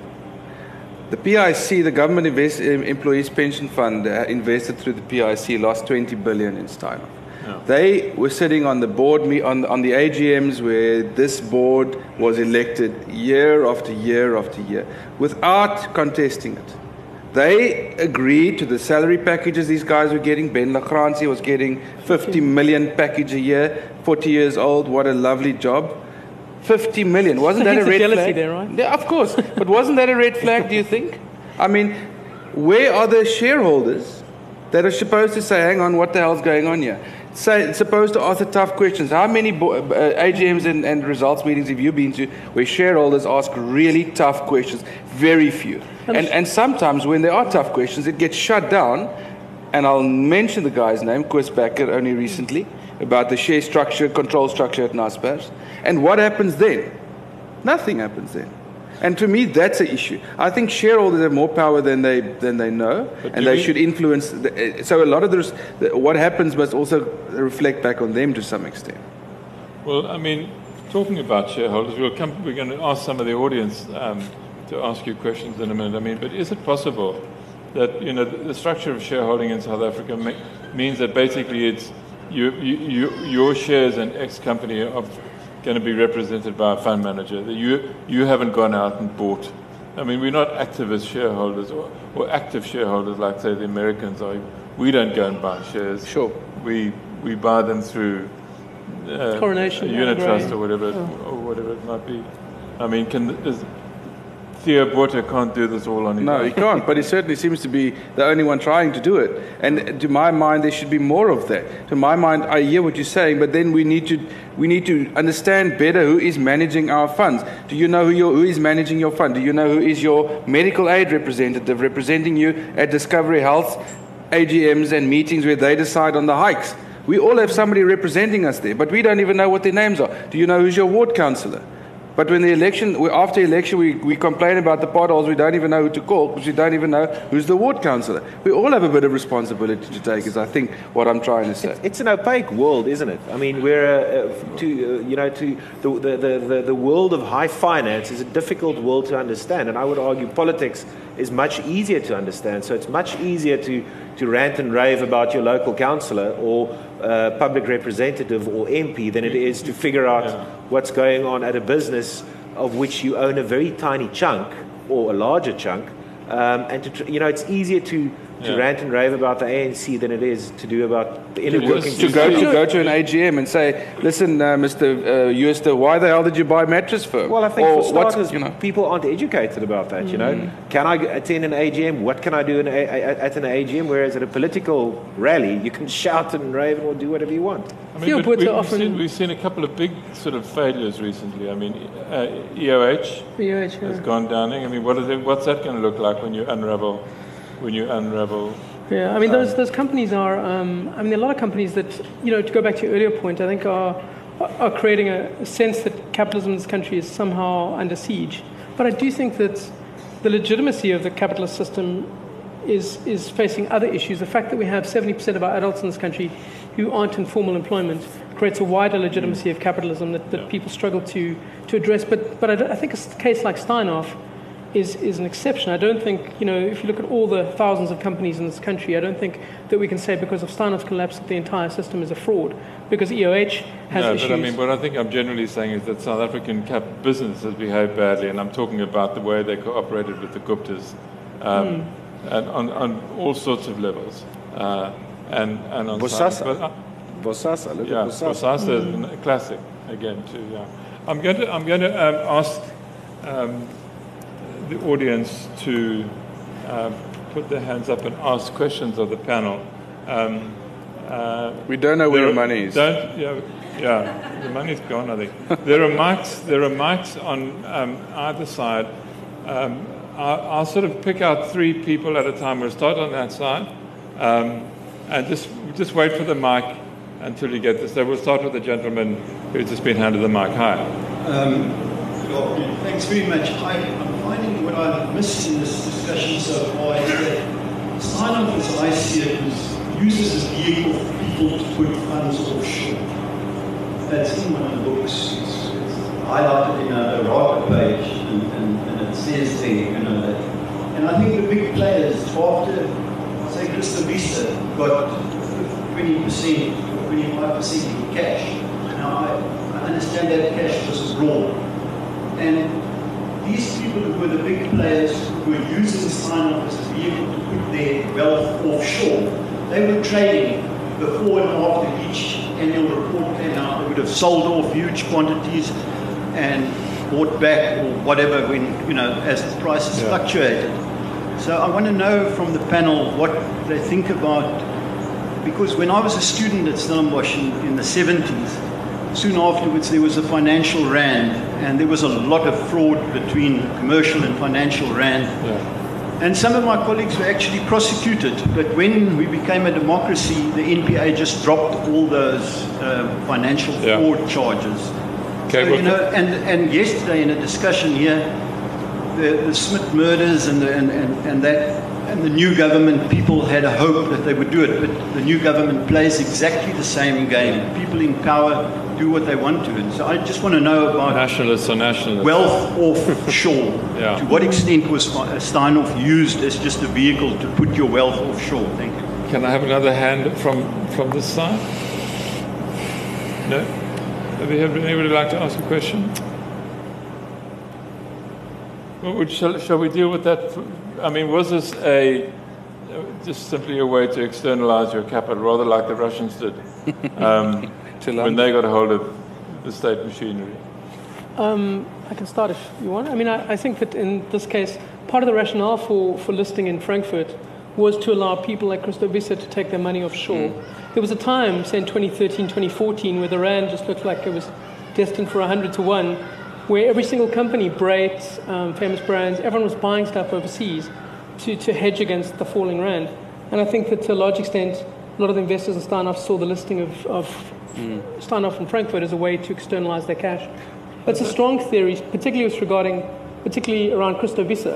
The PIC, the Government Invest, Employees Pension Fund, uh, invested through the PIC, lost 20 billion in They were sitting on the board me on, on the AGMs where this board was elected year after year after year without contesting it. They agreed to the salary packages these guys were getting. Ben la Grange was getting 50 million package a year, 40 years old. What a lovely job. 50 million. <laughs> Wasn't that a red flag? There, right? Yeah, of course. but wasn't that a red flag, do you think? I mean, where are the shareholders that are supposed to say, hang on, what the hell's going on here? Say, supposed to answer tough questions. How many bo- uh, AGMs and, and, results meetings have you been to where shareholders ask really tough questions? Very few. And, and sometimes when there are tough questions, it gets shut down. And I'll mention the guy's name, Chris Becker, only recently, about the share structure, control structure at Naspers. And what happens then? Nothing happens then. And to me, that's an issue. I think shareholders have more power than they than they know, but and they we, should influence. The, so a lot of this, what happens must also reflect back on them to some extent. Well, I mean, talking about shareholders, we'll come, we're going to ask some of the audience um, to ask you questions in a minute. I mean, but is it possible that you know the, structure of shareholding in South Africa means that basically it's you, you, you, your shares in X company of going to be represented by a fund manager. That you, you haven't gone out and bought. I mean, we're not activist shareholders or, or active shareholders like, say, the Americans are. We don't go and buy shares. Sure. We, we buy them through uh, Coronation, unit trust or whatever, oh. or whatever it might be. I mean, can, is, Theo Botha can't do this all on his no, own. No, he can't, but he certainly seems to be the only one trying to do it. And to my mind, there should be more of that. To my mind, I hear what you're saying, but then we need to, we need to understand better who is managing our funds. Do you know who, your, who is managing your fund? Do you know who is your medical aid representative representing you at Discovery Health AGMs and meetings where they decide on the hikes? We all have somebody representing us there, but we don't even know what their names are. Do you know who's your ward councillor? But when the election, after election, we, we complain about the potholes, we don't even know who to call because we don't even know who's the ward councillor. We all have a bit of responsibility to take, is I think what I'm trying to say. It's, it's an opaque world, isn't it? I mean, we're, uh, uh to, uh, you know, to the, the, the, the world of high finance is a difficult world to understand. And I would argue politics is much easier to understand. So it's much easier to, to rant and rave about your local councillor or uh, public representative or MP than it is to figure out yeah. what's going on at a business of which you own a very tiny chunk or a larger chunk. Um, and to, you know, it's easier to to yeah. rant and rave about the ANC than it is to do about the inner workings. To go to go to an AGM and say, "Listen, uh, Mr. Uh, Jooste, why the hell did you buy Mattress Firm?" Well, I think or for starters, you know? people aren't educated about that. You know, mm. can I attend an AGM? What can I do a, at an AGM? Whereas at a political rally, you can shout and rave or do whatever you want. I mean, we, have often... seen, we've seen a couple of big sort of failures recently. I mean, uh, EOH, EOH yeah. has gone downing. I mean, what is it, what's that going to look like when you unravel? When you unravel. Yeah, I mean, those, those companies are, um, I mean, a lot of companies that, you know, to go back to your earlier point, I think are, are creating a, sense that capitalism in this country is somehow under siege. But I do think that the legitimacy of the capitalist system is, is facing other issues. The fact that we have 70% of our adults in this country who aren't in formal employment creates a wider legitimacy of capitalism that, that people struggle to, to address. But, but I, I think a case like Steinhoff is, is an exception. I don't think, you know, if you look at all the thousands of companies in this country, I don't think that we can say because of Steinhoff's collapse that the entire system is a fraud. Because EOH has no, issues. but I mean, what I think I'm generally saying is that South African cap business has behaved badly, and I'm talking about the way they cooperated with the Guptas, um, Hmm. and on, on all sorts of levels, uh, and and on Bosasa. But, uh, Bosasa, look yeah, at Bosasa. Bosasa is a classic again too. Yeah, I'm going to I'm going to um, ask um, the audience to uh, put their hands up and ask questions of the panel. Um, uh, We don't know where the money is. Don't, yeah, yeah, the money's gone, I think. There are mics, there are mics on um, either side. Um, I'll, I'll sort of pick out three people at a time. We'll start on that side. Um, and just, just wait for the mic until you get this. So we'll start with the gentleman who's just been handed the mic. Hi. Um, good afternoon. Thanks very much. I, I'm finding what I've missed in this discussion so far is that Steinhoff, as I see it, is, uses this vehicle for people to put funds offshore. That's in one of the books. It's, it's highlighted in a errata page, and, and, and it says there, you know, that. And I think the big players, after, say, Christo Wiese got 20%, 25% in cash. Now, I, I understand that cash was abroad. And these people who were the big players who were using Steinhoff as a vehicle to put their wealth offshore, they were trading before and after each annual report came out. They would have sold off huge quantities and bought back or whatever when, you know, as the prices Yeah. fluctuated. So I want to know from the panel what they think about because when I was a student at Stellenbosch in, in the 70s, soon afterwards there was a financial rand, and there was a lot of fraud between commercial and financial rand. Yeah. And some of my colleagues were actually prosecuted, but when we became a democracy, the NPA just dropped all those uh, financial Yeah. fraud charges. Okay, so, you know, and, and yesterday in a discussion here, the, the Smith murders and, the, and, and, and that and the new government, people had a hope that they would do it, but the new government plays exactly the same game. People in power do what they want to. And so I just want to know about Nationalists or nationalists. wealth offshore. <laughs> Yeah. To what extent was Steinhoff used as just a vehicle to put your wealth offshore? Thank you. Can I have another hand from, from this side? No? Have you have anybody like to ask a question? Shall, shall we deal with that? I mean, was this a just simply a way to externalize your capital, rather like the Russians did <laughs> um, To when they got a hold of the state machinery? Um, I can start if you want. I mean, I, I think that in this case, part of the rationale for, for listing in Frankfurt was to allow people like Christo Wiese to take their money offshore. There was a time, say in 2013, 2014, where the Rand just looked like it was destined for 100 to 1, where every single company, Brait, um, famous brands, everyone was buying stuff overseas to, to hedge against the falling Rand. And I think that to a large extent, a lot of the investors in Steinhoff saw the listing of, of Steinhoff in Frankfurt as a way to externalize their cash. That's a strong theory, particularly with regarding, particularly around Christo Wiese,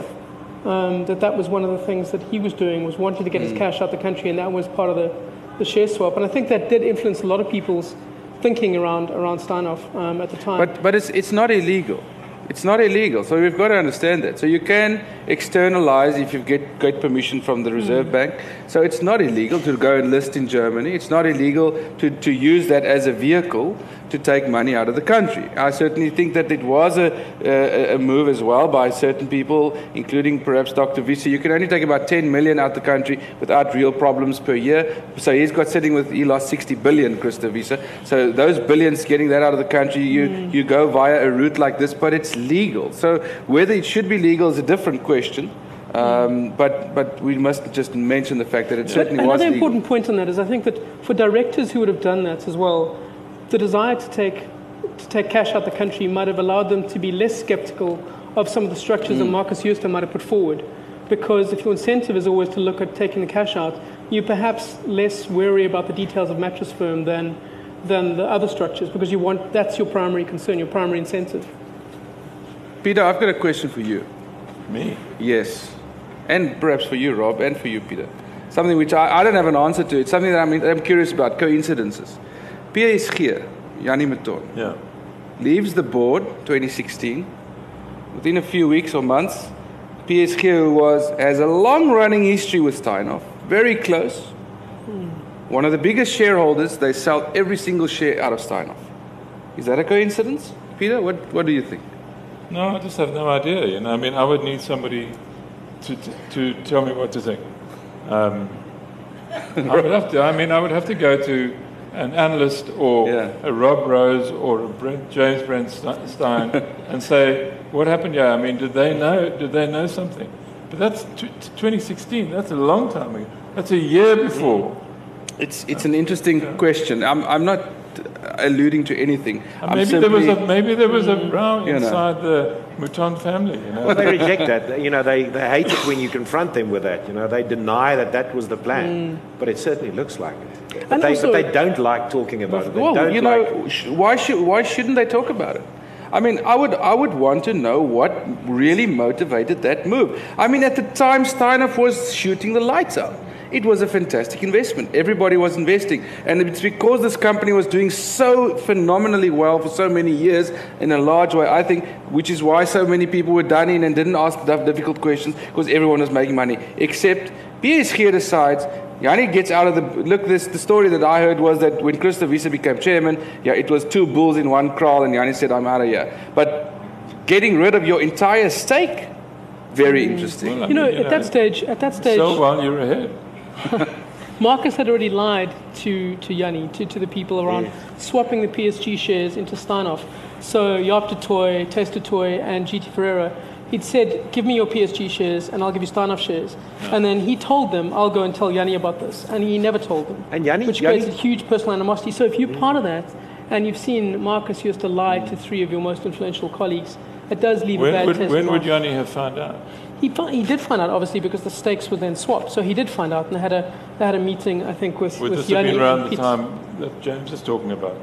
um, that that was one of the things that he was doing, was wanting to get his cash out of the country, and that was part of the, the share swap. And I think that did influence a lot of people's thinking around, around Steinhoff um, at the time. But, but it's, it's not illegal. It's not illegal. So we've got to understand that. So you can externalize if you get, get permission from the Reserve mm. Bank. So it's not illegal to go and list in Germany. It's not illegal to, to use that as a vehicle to take money out of the country. I certainly think that it was a, a, a move as well by certain people, including perhaps Dr. Wiese. You can only take about 10 million out of the country without real problems per year. So he's got sitting with, he lost 60 billion, Christo Wiese. So those billions, getting that out of the country, you, you go via a route like this, but it's legal. So whether it should be legal is a different question. Um, but, but we must just mention the fact that it But certainly was another legal. important point on that is I think that for directors who would have done that as well, the desire to take, to take cash out the country might have allowed them to be less skeptical of some of the structures Mm. that Marcus Jooste might have put forward. Because if your incentive is always to look at taking the cash out, you're perhaps less wary about the details of mattress firm than, than the other structures because you want, that's your primary concern, your primary incentive. Peter, I've got a question for you. Me. Yes. And perhaps for you, Rob, and for you, Peter. Something which I, I don't have an answer to. It's something that I'm, I'm curious about coincidences. PSG, Jannie Mouton, Yeah. leaves the board 2016. Within a few weeks or months, PSG, who was, has a long running history with Steinhoff, very close, one of the biggest shareholders, they sell every single share out of Steinhoff. Is that a coincidence? Peter, what, what do you think? No, I just have no idea. You know, I mean, I would need somebody to to, to tell me what to think. Um, <laughs> I would have to. I mean, I would have to go to an analyst or Yeah. a Rob Rose or a Brent, James Brent Styan <laughs> and say, what happened? Yeah, I mean, did they know? Did they know something? But that's t- 2016. That's a long time ago. That's a year before. It's, it's an interesting question. I'm, I'm not alluding to anything. And I'm maybe there was a maybe there was a row You know. inside the Mouton family. You know. Well, they reject that. You know, they, they hate it when you confront them with that. You know, they deny that that was the plan, mm. but it certainly looks like it. But, And they, also- but they don't like talking about it. They Well, don't you like know, sh- why, should, why shouldn't they talk about it? I mean, I would, I would want to know what really motivated that move. I mean, at the time, Steinhoff was shooting the lights out. It was a fantastic investment. Everybody was investing. And it's because this company was doing so phenomenally well for so many years in a large way, I think, which is why so many people were done in and didn't ask tough, difficult questions because everyone was making money. Except PSG decides Jannie gets out of the look. This the story that I heard was that when Christo Wiese became chairman, yeah, it was two bulls in one kraal, and Jannie said, "I'm out of here." But getting rid of your entire stake, very mm. interesting. Well, I You know, at that stage, at that stage, Sell while you're ahead. <laughs> Marcus had already lied to, to Jannie, to, to the people around, swapping the PSG shares into Steinhoff. So Jaap du Toit, Taste Toy, and GT Ferreira, he'd said, give me your PSG shares and I'll give you Steinhoff shares. And then he told them, I'll go and tell Jannie about this. And he never told them. And Jannie- which Jannie- creates a huge personal animosity. So if you're part of that, and you've seen Marcus used to lie to mm. three of your most influential colleagues, it does leave a When bad would, taste when in would mouth. Jannie have found out? He, he did find out, obviously, because the stakes were then swapped. So he did find out, and they had a, they had a meeting, I think, with, Would with this have been around the time that James is talking about?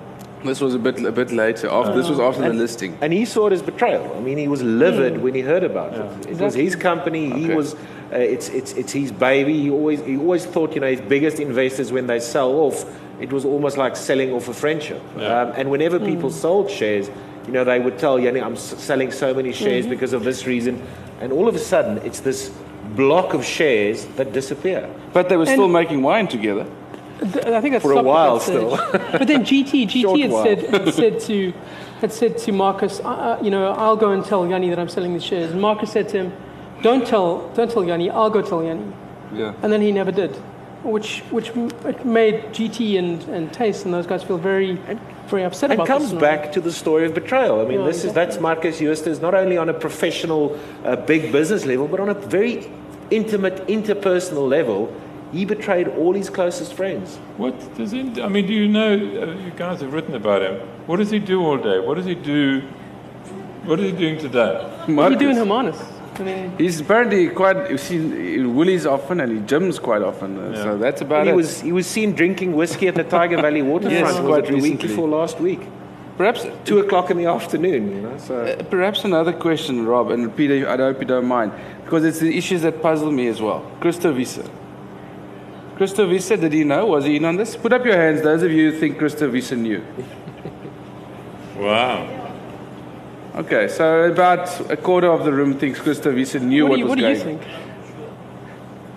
This was a bit a bit later. After, this was after the listing. And he saw it as betrayal. I mean, he was livid when he heard about it. It was his company. He was. Uh, it's it's it's his baby. He always he always thought you know his biggest investors when they sell off, it was almost like selling off a friendship. Yeah. Um, and whenever people sold shares, you know they would tell Jannie, I'm s- selling so many shares because of this reason, and all of a sudden it's this block of shares that disappear. But they were still making wine together. Th- I think that's For a while that stage. <laughs> but then GT, Short GT had while. said, had said to, had said to Marcus, uh, uh, you know, I'll go and tell Jannie that I'm selling the shares. And Marcus said to him, don't tell, don't tell Jannie, I'll go tell Jannie. Yeah. And then he never did, which, which made GT and, and Thys and those guys feel very, very upset and about comes back to the story of betrayal. I mean, Yeah, this is that's Marcus Jooste not only on a professional, uh, big business level, but on a very intimate, interpersonal level. He betrayed all his closest friends. What does he? I mean, do you know? Uh, you guys have written about him. What does he do all day? What does he do? What is he doing today? What are you Marcus. doing, Hermanus? I mean, He's apparently quite. You've seen in Woolies often, and he gyms quite often. uh, So that's about And he it. was he was seen drinking whiskey at the Tyger Valley <laughs> waterfront. Yes, quite it the week before last week, perhaps two o'clock in the afternoon. You know, so Uh, Perhaps another question, Rob, and Peter, I hope you don't mind, because it's the issues that puzzle me as well. Christo Wiese. Christo Wiese, did he know? Was he in on this? Put up your hands, those of you who think Christo Wiese knew. Wow. Okay, so about a quarter of the room thinks Christo Wiese knew what what, do you, was what do you think?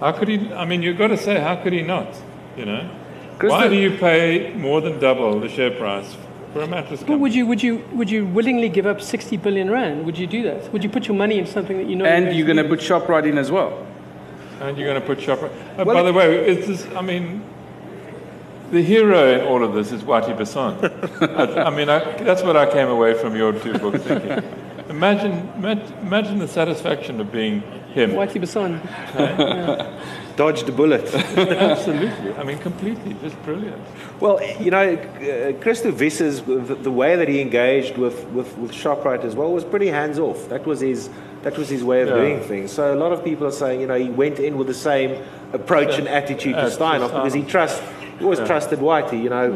How could he? I mean, you've got to say, how could he not? You know, Christo- why do you pay more than double the share price for a mattress company? But would you, would, you, would you willingly give up 60 billion rand? Would you do that? Would you put your money in something that you know And you're going to to put ShopRite in as well. And you're going to put shopper. Oh, by the way, is this? I mean, the hero in all of this is Whitey Basson. <laughs> I, I mean, I, that's what I came away from your two books thinking. Imagine, imag- imagine the satisfaction of being him. Whitey Basson. <laughs> dodged a bullet. Absolutely. I mean, completely, just brilliant. Well, you know, uh, Christo Wiese's, the, the way that he engaged with, with, with ShopRite as well was pretty hands off. That was his, that was his way of Yeah. doing things. So a lot of people are saying, you know, he went in with the same approach and attitude to As to Steinhoff because he Steinhoff. Trust, he always trusted Whitey. You know,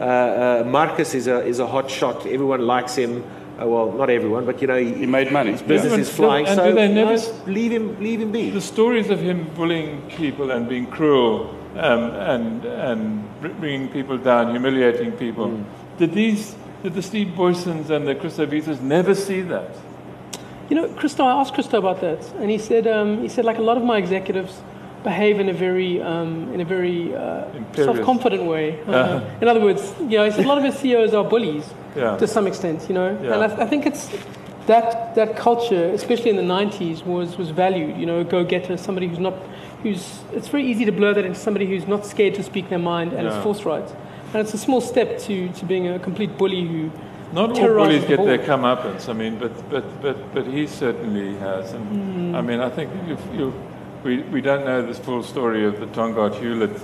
uh, uh, Marcus is a, is a hot shot. Everyone likes him. Uh, well, not everyone, but you know, he, He made money. his business Yeah. is flying. And so do they you never know, leave him, leave him be. The stories of him bullying people and being cruel um, and and bringing people down, humiliating people. Did these? Did the Steve Booysens and the Christo Wieses never see that? You know, Christo, I asked Christo about that, and he said, um, he said, like a lot of my executives behave in a very, um, in a very uh, self-confident way. Uh, Uh-huh. In other words, you know, a lot of his CEOs are bullies Yeah. to some extent, you know, Yeah. and I, I think it's that that culture, especially in the '90s, was was valued. You know, go-getter, somebody who's not, who's. It's very easy to blur that into somebody who's not scared to speak their mind and is forthright. And it's a small step to, to being a complete bully who Not all bullies the get their comeuppance. I mean, but but but but he certainly has. And I mean, I think you you we we don't know the full story of the Tongaat Hulett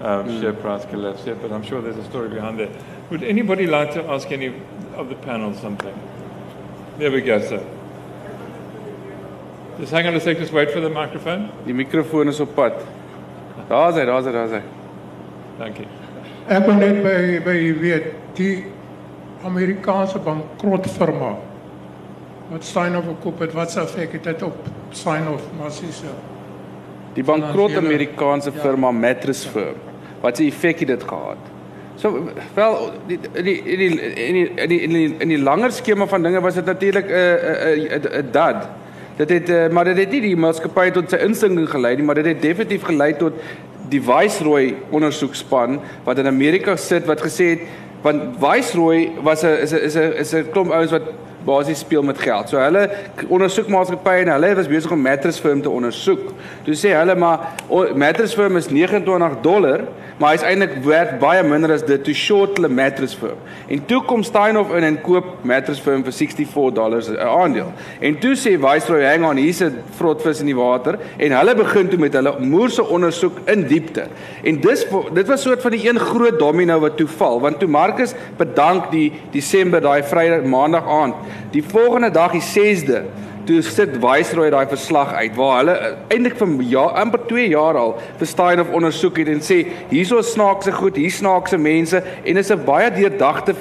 um, share price collapse yet, but I'm sure there's a story behind that. Would anybody like to ask any of the panel something? There we go, sir. Just hang on a sec. Just wait for the microphone. Die mikrofoon is op pad. Daar's hy, daar's hy, daar's hy. Thank you. Ek wil net by by weet die Amerikaanse bankrotvirma wat Steinhoff gekoop het, wat se effek het dit op Steinhoff massies? Die bankrot Amerikaanse firma Mattress Firm. Wat se effek het dit gehad? So wel die die die in die in die in die, in die langer skema van dinge was dit natuurlik 'n 'n 'n 'n dad. Dit het maar dit het nie die maatskappy tot sy insinking gelei nie, maar dit het definitief gelei tot die Viceroy ondersoekspan wat in Amerika sit wat gesê het want Viceroy was 'n is 'n is 'n is 'n klomp ouens wat basies speel met geld. So hulle ondersoek maatskappye en hulle was besig om Mattress Firm te ondersoek. Toe sê hulle maar o, Mattress Firm is 29 dollar, maar hy's eintlik werd baie minder as dit. Toe short hulle Mattress Firm. En toe kom Steinhoff in en koop Mattress Firm vir 64 dollars 'n aandeel. En toe sê Viceroy, "Hang on, hier's 'n vrotvis in die water." En hulle begin toe met hulle moerse ondersoek in diepte. En dis dit was soort van die een groot domino wat toe val, want toe Marcus bedank die Desember daai Vrydag Maandag aand. Die volgende dag die 6de toe sit Viceroy daai verslag uit waar hulle uh, eintlik vir jaar amper 2 jaar al vir Steinhoff ondersoek het en sê hierso snaakse goed, hier snaakse mense en is 'n baie deurdagte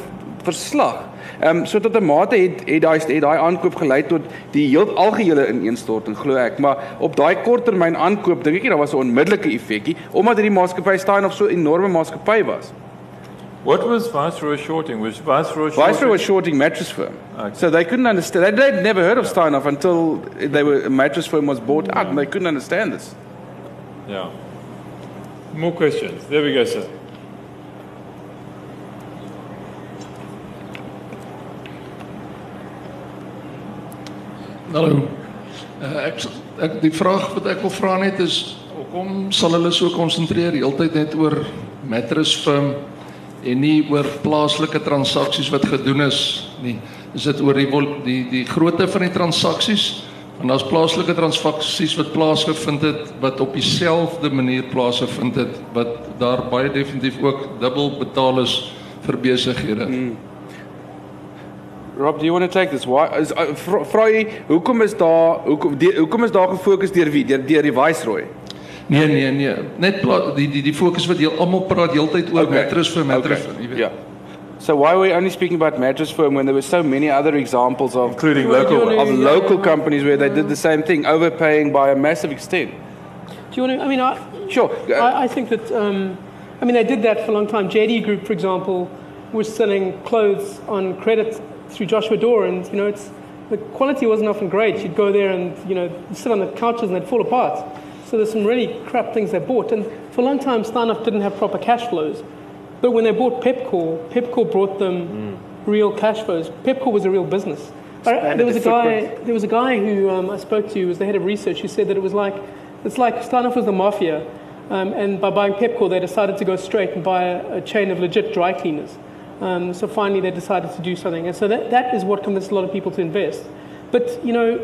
verslag. Ehm um, so tot 'n mate het het daai het daai aankoop gelei tot die heel algehele ineenstorting glo ek, maar op daai korttermyn aankoop dink ek nie daar was 'n onmiddellike effekie omdat hierdie maatskappy Steinhoff so 'n enorme maatskappy was. What was Viceroy shorting? Was Viceroy shorting? Viceroy was shorting mattress firm. Okay. So they couldn't understand. They, they'd never heard of Steinhoff until they were a mattress firm was bought out, and they couldn't understand this. Yeah. More questions. There we go, sir. Hallo. Uh, ek ek die vraag wat ek wil vra net is hoekom sal hulle so konsentreer heeltyd net oor mattress firm en nie oor plaaslike transaksies wat gedoen is nie. Is dit oor die die die grootte van die transaksies? Want daar's plaaslike transaksies wat plaasgevind het wat op dieselfde manier plaasgevind het wat daar baie definitief ook dubbel betaal is vir besighede. Mm. Rob, do you want to take this? Why is uh, vra jy hoekom is daar hoekom die, hoekom is daar gefokus deur wie? Deur deur die Viceroy. Nee nee nee, net pla- die die die fokus wat jy almal praat heeltyd oor okay. mattress vir mattress, Okay. jy weet. Yeah. So why were we only speaking about mattress firm when there were so many other examples of Including local you of local yeah. companies where they did the same thing, overpaying by a massive extent? Do you want to? I mean, I, Sure. I, I think that, um, I mean, they did that for a long time. JD Group, for example, was selling clothes on credit through Joshua Doore, and, you know, it's, the quality wasn't often great. You'd go there and, you know, you'd sit on the couches and they'd fall apart. So there's some really crap things they bought. And for a long time, Steinhoff didn't have proper cash flows. But when they bought Pepco, Pepco brought them real cash flows. Pepco was a real business. I- there was a guy. There was a guy who um, I spoke to, who was the head of research, who said that it was like it's like Steinhoff was the mafia, um, and by buying Pepco, they decided to go straight and buy a, a chain of legit dry cleaners. Um, so finally, they decided to do something, and so that, that is what convinced a lot of people to invest. But you know,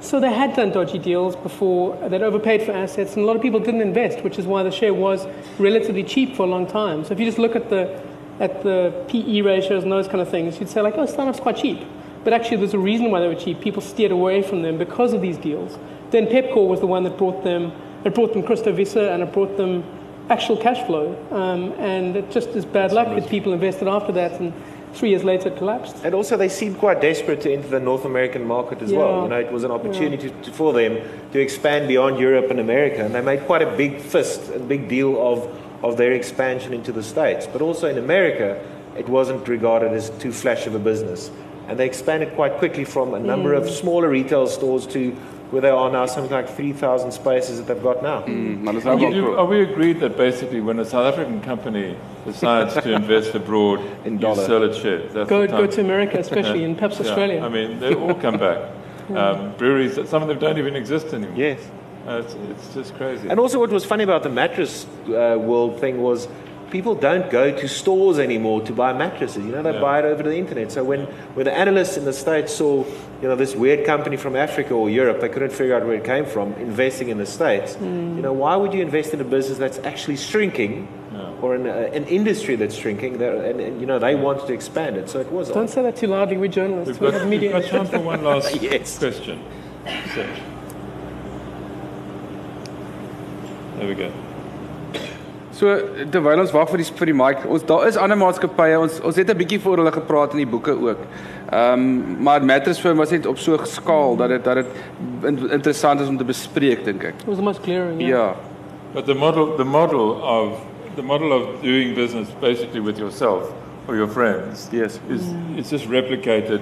so they had done dodgy deals before. They'd overpaid for assets, and a lot of people didn't invest, which is why the share was relatively cheap for a long time. So if you just look at the at the PE ratios and those kind of things, you'd say like, oh, Steinhoff's quite cheap. But actually, there's a reason why they were cheap. People steered away from them because of these deals. Then Pepkor was the one that brought them. It brought them Christo Wiese and it brought them actual cash flow. Um, and it just is bad luck that people invested after that. And Three years later, it collapsed. And also, they seemed quite desperate to enter the North American market as Yeah. well. You know, it was an opportunity to, for them to expand beyond Europe and America, and they made quite a big fist, a big deal of, of their expansion into the States. But also in America, it wasn't regarded as too flash of a business. And they expanded quite quickly from a number of mm. smaller retail stores to where they are now, something like 3,000 spaces that they've got now. Mm, maar Are, you, are we agreed that basically when a South African company decides to invest abroad, <laughs> In you dollar. sell its shares? Go, go to America, especially, <laughs> and perhaps Yeah, Australia. I mean, they all come back. <laughs> Um, breweries, some of them don't even exist anymore. Yes. Uh, it's, it's just crazy. And also, what was funny about the mattress uh, world thing was people don't go to stores anymore to buy mattresses. You know, they Yeah. buy it over the internet. So when, when the analysts in the States saw, you know, this weird company from Africa or Europe, they couldn't figure out where it came from, investing in the States. Hmm. You know, why would you invest in a business that's actually shrinking or in a, uh, an industry that's shrinking? That, and, and, you know, they wanted to expand it. So it was. Don't say that too loudly. We're journalists. We've we got, have we've got time for one <laughs> last Yes. question. So, there we go. So terwyl ons wag vir die vir die mic, ons daar is ander maatskappye. Ons ons het 'n bietjie voor hulle gepraat in die boeke ook. Ehm um, maar Mattress Firm was net op so 'n skaal dat dit dat dit in, interessant is om te bespreek dink ek. It was the most glaring. Yeah. Ja. But the model, the model of the model of doing business basically with yourself or your friends Yes. is it's just replicated.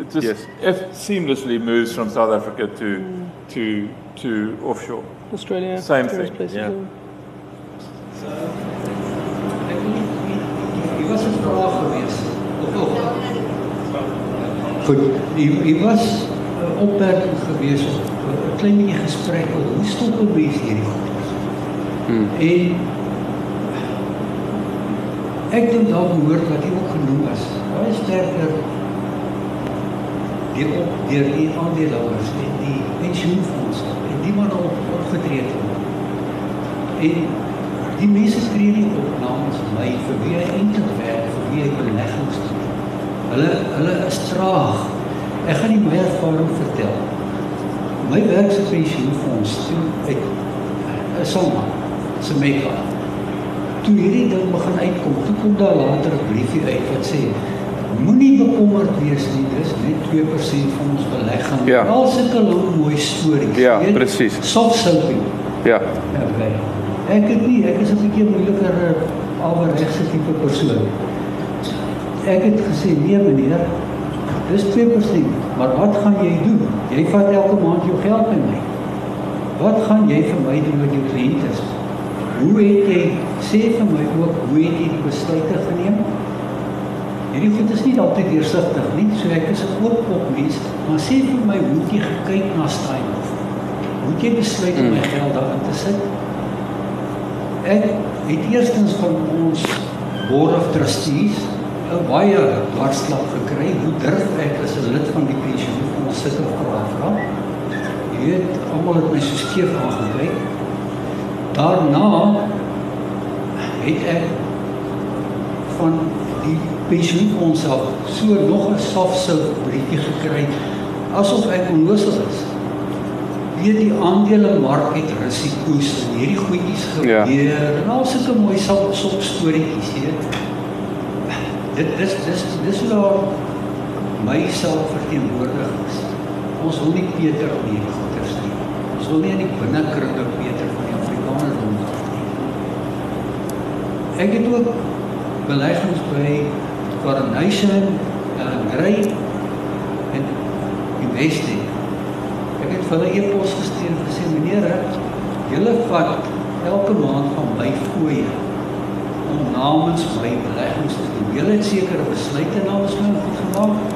It just Yes. eff- seamlessly moves from South Africa to to to offshore. Australia. Same thing, Places, yeah. Hier was 'n vraag gewees. Of of. Goed, hier hier was 'n opmerking gewees of 'n klein bietjie gesprek oor hoe stop 'n mens hierdie goeders. Hmm. En ek dink daar behoort wat jy ook genoem is. Baie sterker deur op deur die aandeelhouers en die pensioenfondse en die man op opgetree het. En die mense tree nie op namens my vir wie hy eintlik werk, vir wie hy beleggings doen. Hulle hulle is traag. Ek gaan nie my ervaring vertel. My werk se pensioenfonds toe uit 'n somma se meka. Toe hierdie ding begin uitkom, toe kom daar later 'n briefie uit wat sê moenie bekommerd wees nie, dis net 2% van ons belegging. Ja. Al sulke lang mooi stories. Ja, presies. Soft soaping. Ja. Okay. Ek het nie, ek is 'n bietjie moeiliker eh, alregse tipe persoon. Ek het gesê nee meneer, dis 2%, maar wat gaan jy doen? Jy vat elke maand jou geld by my. Wat gaan jy vir my doen met jou kliënte? Hoe het jy sê vir my ook hoe het jy die besluite geneem? Hierdie goed is nie altyd deursigtig nie, so ek is 'n oop op mens, maar sê vir my hoe jy gekyk na Steinhoff? Hoe jy besluit om my geld daarin te sit? Ek het eerstens van ons board of trustees 'n baie dwarsklap gekry. Hoe durf ek as 'n lid van die pensioenfonds sulke vrae vra? Jy weet, almal het my so skeef aangekyk. Daarna het ek van die pensioenfonds af so nog 'n softsou briefie gekry asof ek onnoosel is. Weet die aandelemark het risiko's en hierdie goedjies Ja. gebeur en al sulke mooi sop sop storieetjies, jy weet. Dit dis dis dis hoe daar myself verteenwoordig is. Ons wil nie Peter op hierdie goeters nie. Ons wil nie in die binnekringe Peter van die Afrikaner ronddraf nie. Ek het ook beleggings by Coronation, uh, Grey en Investec. Vir hulle e-pos gestuur en gesê meneer, julle vat elke maand van my fooie om namens my beleggings te doen. Julle het sekere besluite namens my goed gemaak.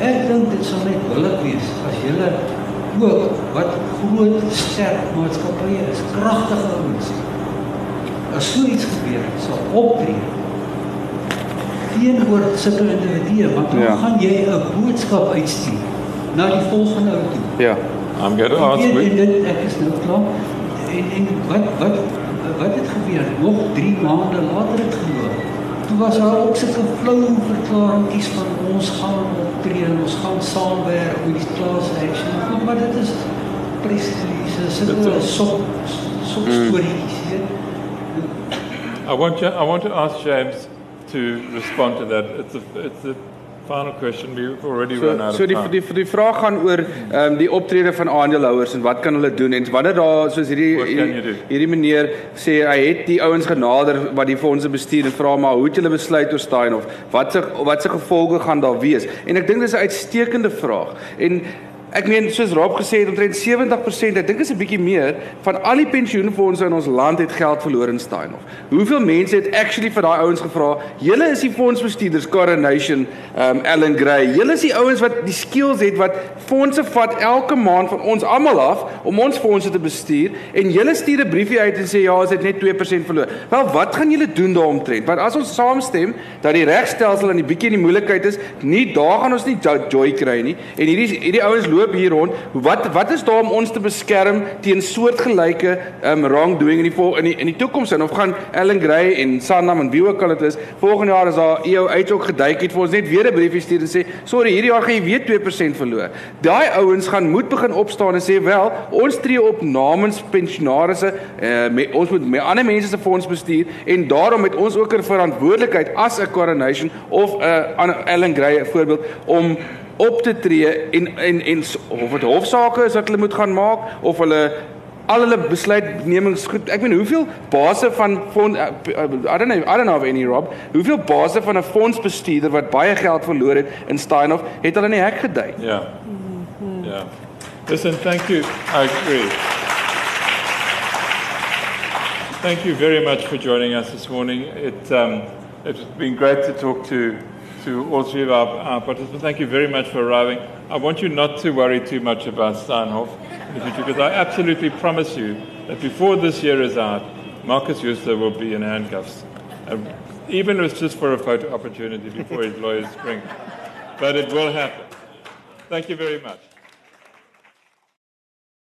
Ek dink dit sal net billik wees as julle ook wat groot sterk maatskappye is, kragtige ouens. As so iets gebeur, sal optree teenoor sulke individue want dan Ja. gaan jy 'n boodskap uitstuur na die volgende ou toe. Ja. I'm going to ask. weet, we- en dit ek is nou klaar. En en wat wat wat het gebeur? Nog 3 maande later het gebeur. Toe was daar ook sulke flou verklaringkies van ons gaan optree en ons gaan saamwerk met die class action. Goed, maar dit is presies sulke Dit is- sop sop Mm. I want, you, I want to ask James to respond to that. It's a, it's a final question. We've already So run out so of die time. die die vraag gaan oor ehm um, die optrede van aandeelhouers en wat kan hulle doen en wanneer daar soos hierdie hierdie, hierdie meneer sê hy het die ouens genader wat die fondse bestuur en vra maar hoe het julle besluit oor Steinhoff? Wat se wat se gevolge gaan daar wees? En ek dink dis 'n uitstekende vraag. En Ek meen soos Rob gesê het omtrent 70%, ek dink is 'n bietjie meer van al die pensioenfondse in ons land het geld verloor in Steinhoff. Hoeveel mense het actually vir daai ouens gevra, "Julle is die fondsbestuurders Coronation, um Allen Gray. Julle is die ouens wat die skills het wat fondse vat elke maand van ons almal af om ons fondse te bestuur en julle stuur 'n briefie uit en sê ja, ons het net 2% verloor." Wel, wat gaan julle doen daaromtrent? Want as ons saamstem dat die regstelsel in die bietjie in die moeilikheid is, nie daar gaan ons nie jo- joy kry nie. En hierdie hierdie ouens loop hier rond. Wat wat is daar om ons te beskerm teen soortgelyke um wrongdoing in die in die die toekoms in of gaan Ellen Gray en Sanlam en wie ook al dit is, volgende jaar as daar EO uit ook geduik het vir ons net weer 'n briefie stuur en sê, "Sorry, hierdie jaar gaan jy weer 2% verloor." Daai ouens gaan moet begin opstaan en sê, "Wel, ons tree op namens pensionaarsse, uh, met, ons moet met ander mense se fonds bestuur en daarom het ons ook 'n verantwoordelikheid as 'n coronation of 'n uh, Ellen Gray voorbeeld om op te tree en en en of dit hofsaake is wat hulle moet gaan maak of hulle al hulle besluitnemings goed. Ek meen hoeveel base van fond uh, uh, I don't know I don't know of any Rob. Hoeveel base van 'n fondsbestuurder wat baie geld verloor het in Steinhoff het hulle in die hek gedui. Yeah. Yeah. Listen, thank you. I agree. Thank you very much for joining us this morning. It, um, it's been great to talk to, to all three of our, our participants. Thank you very much for arriving. I want you not to worry too much about Steinhoff in the future because I absolutely promise you that before this year is out, Marcus Jooste will be in handcuffs. Uh, even if it's just for a photo opportunity before his lawyers spring. But it will happen. Thank you very much.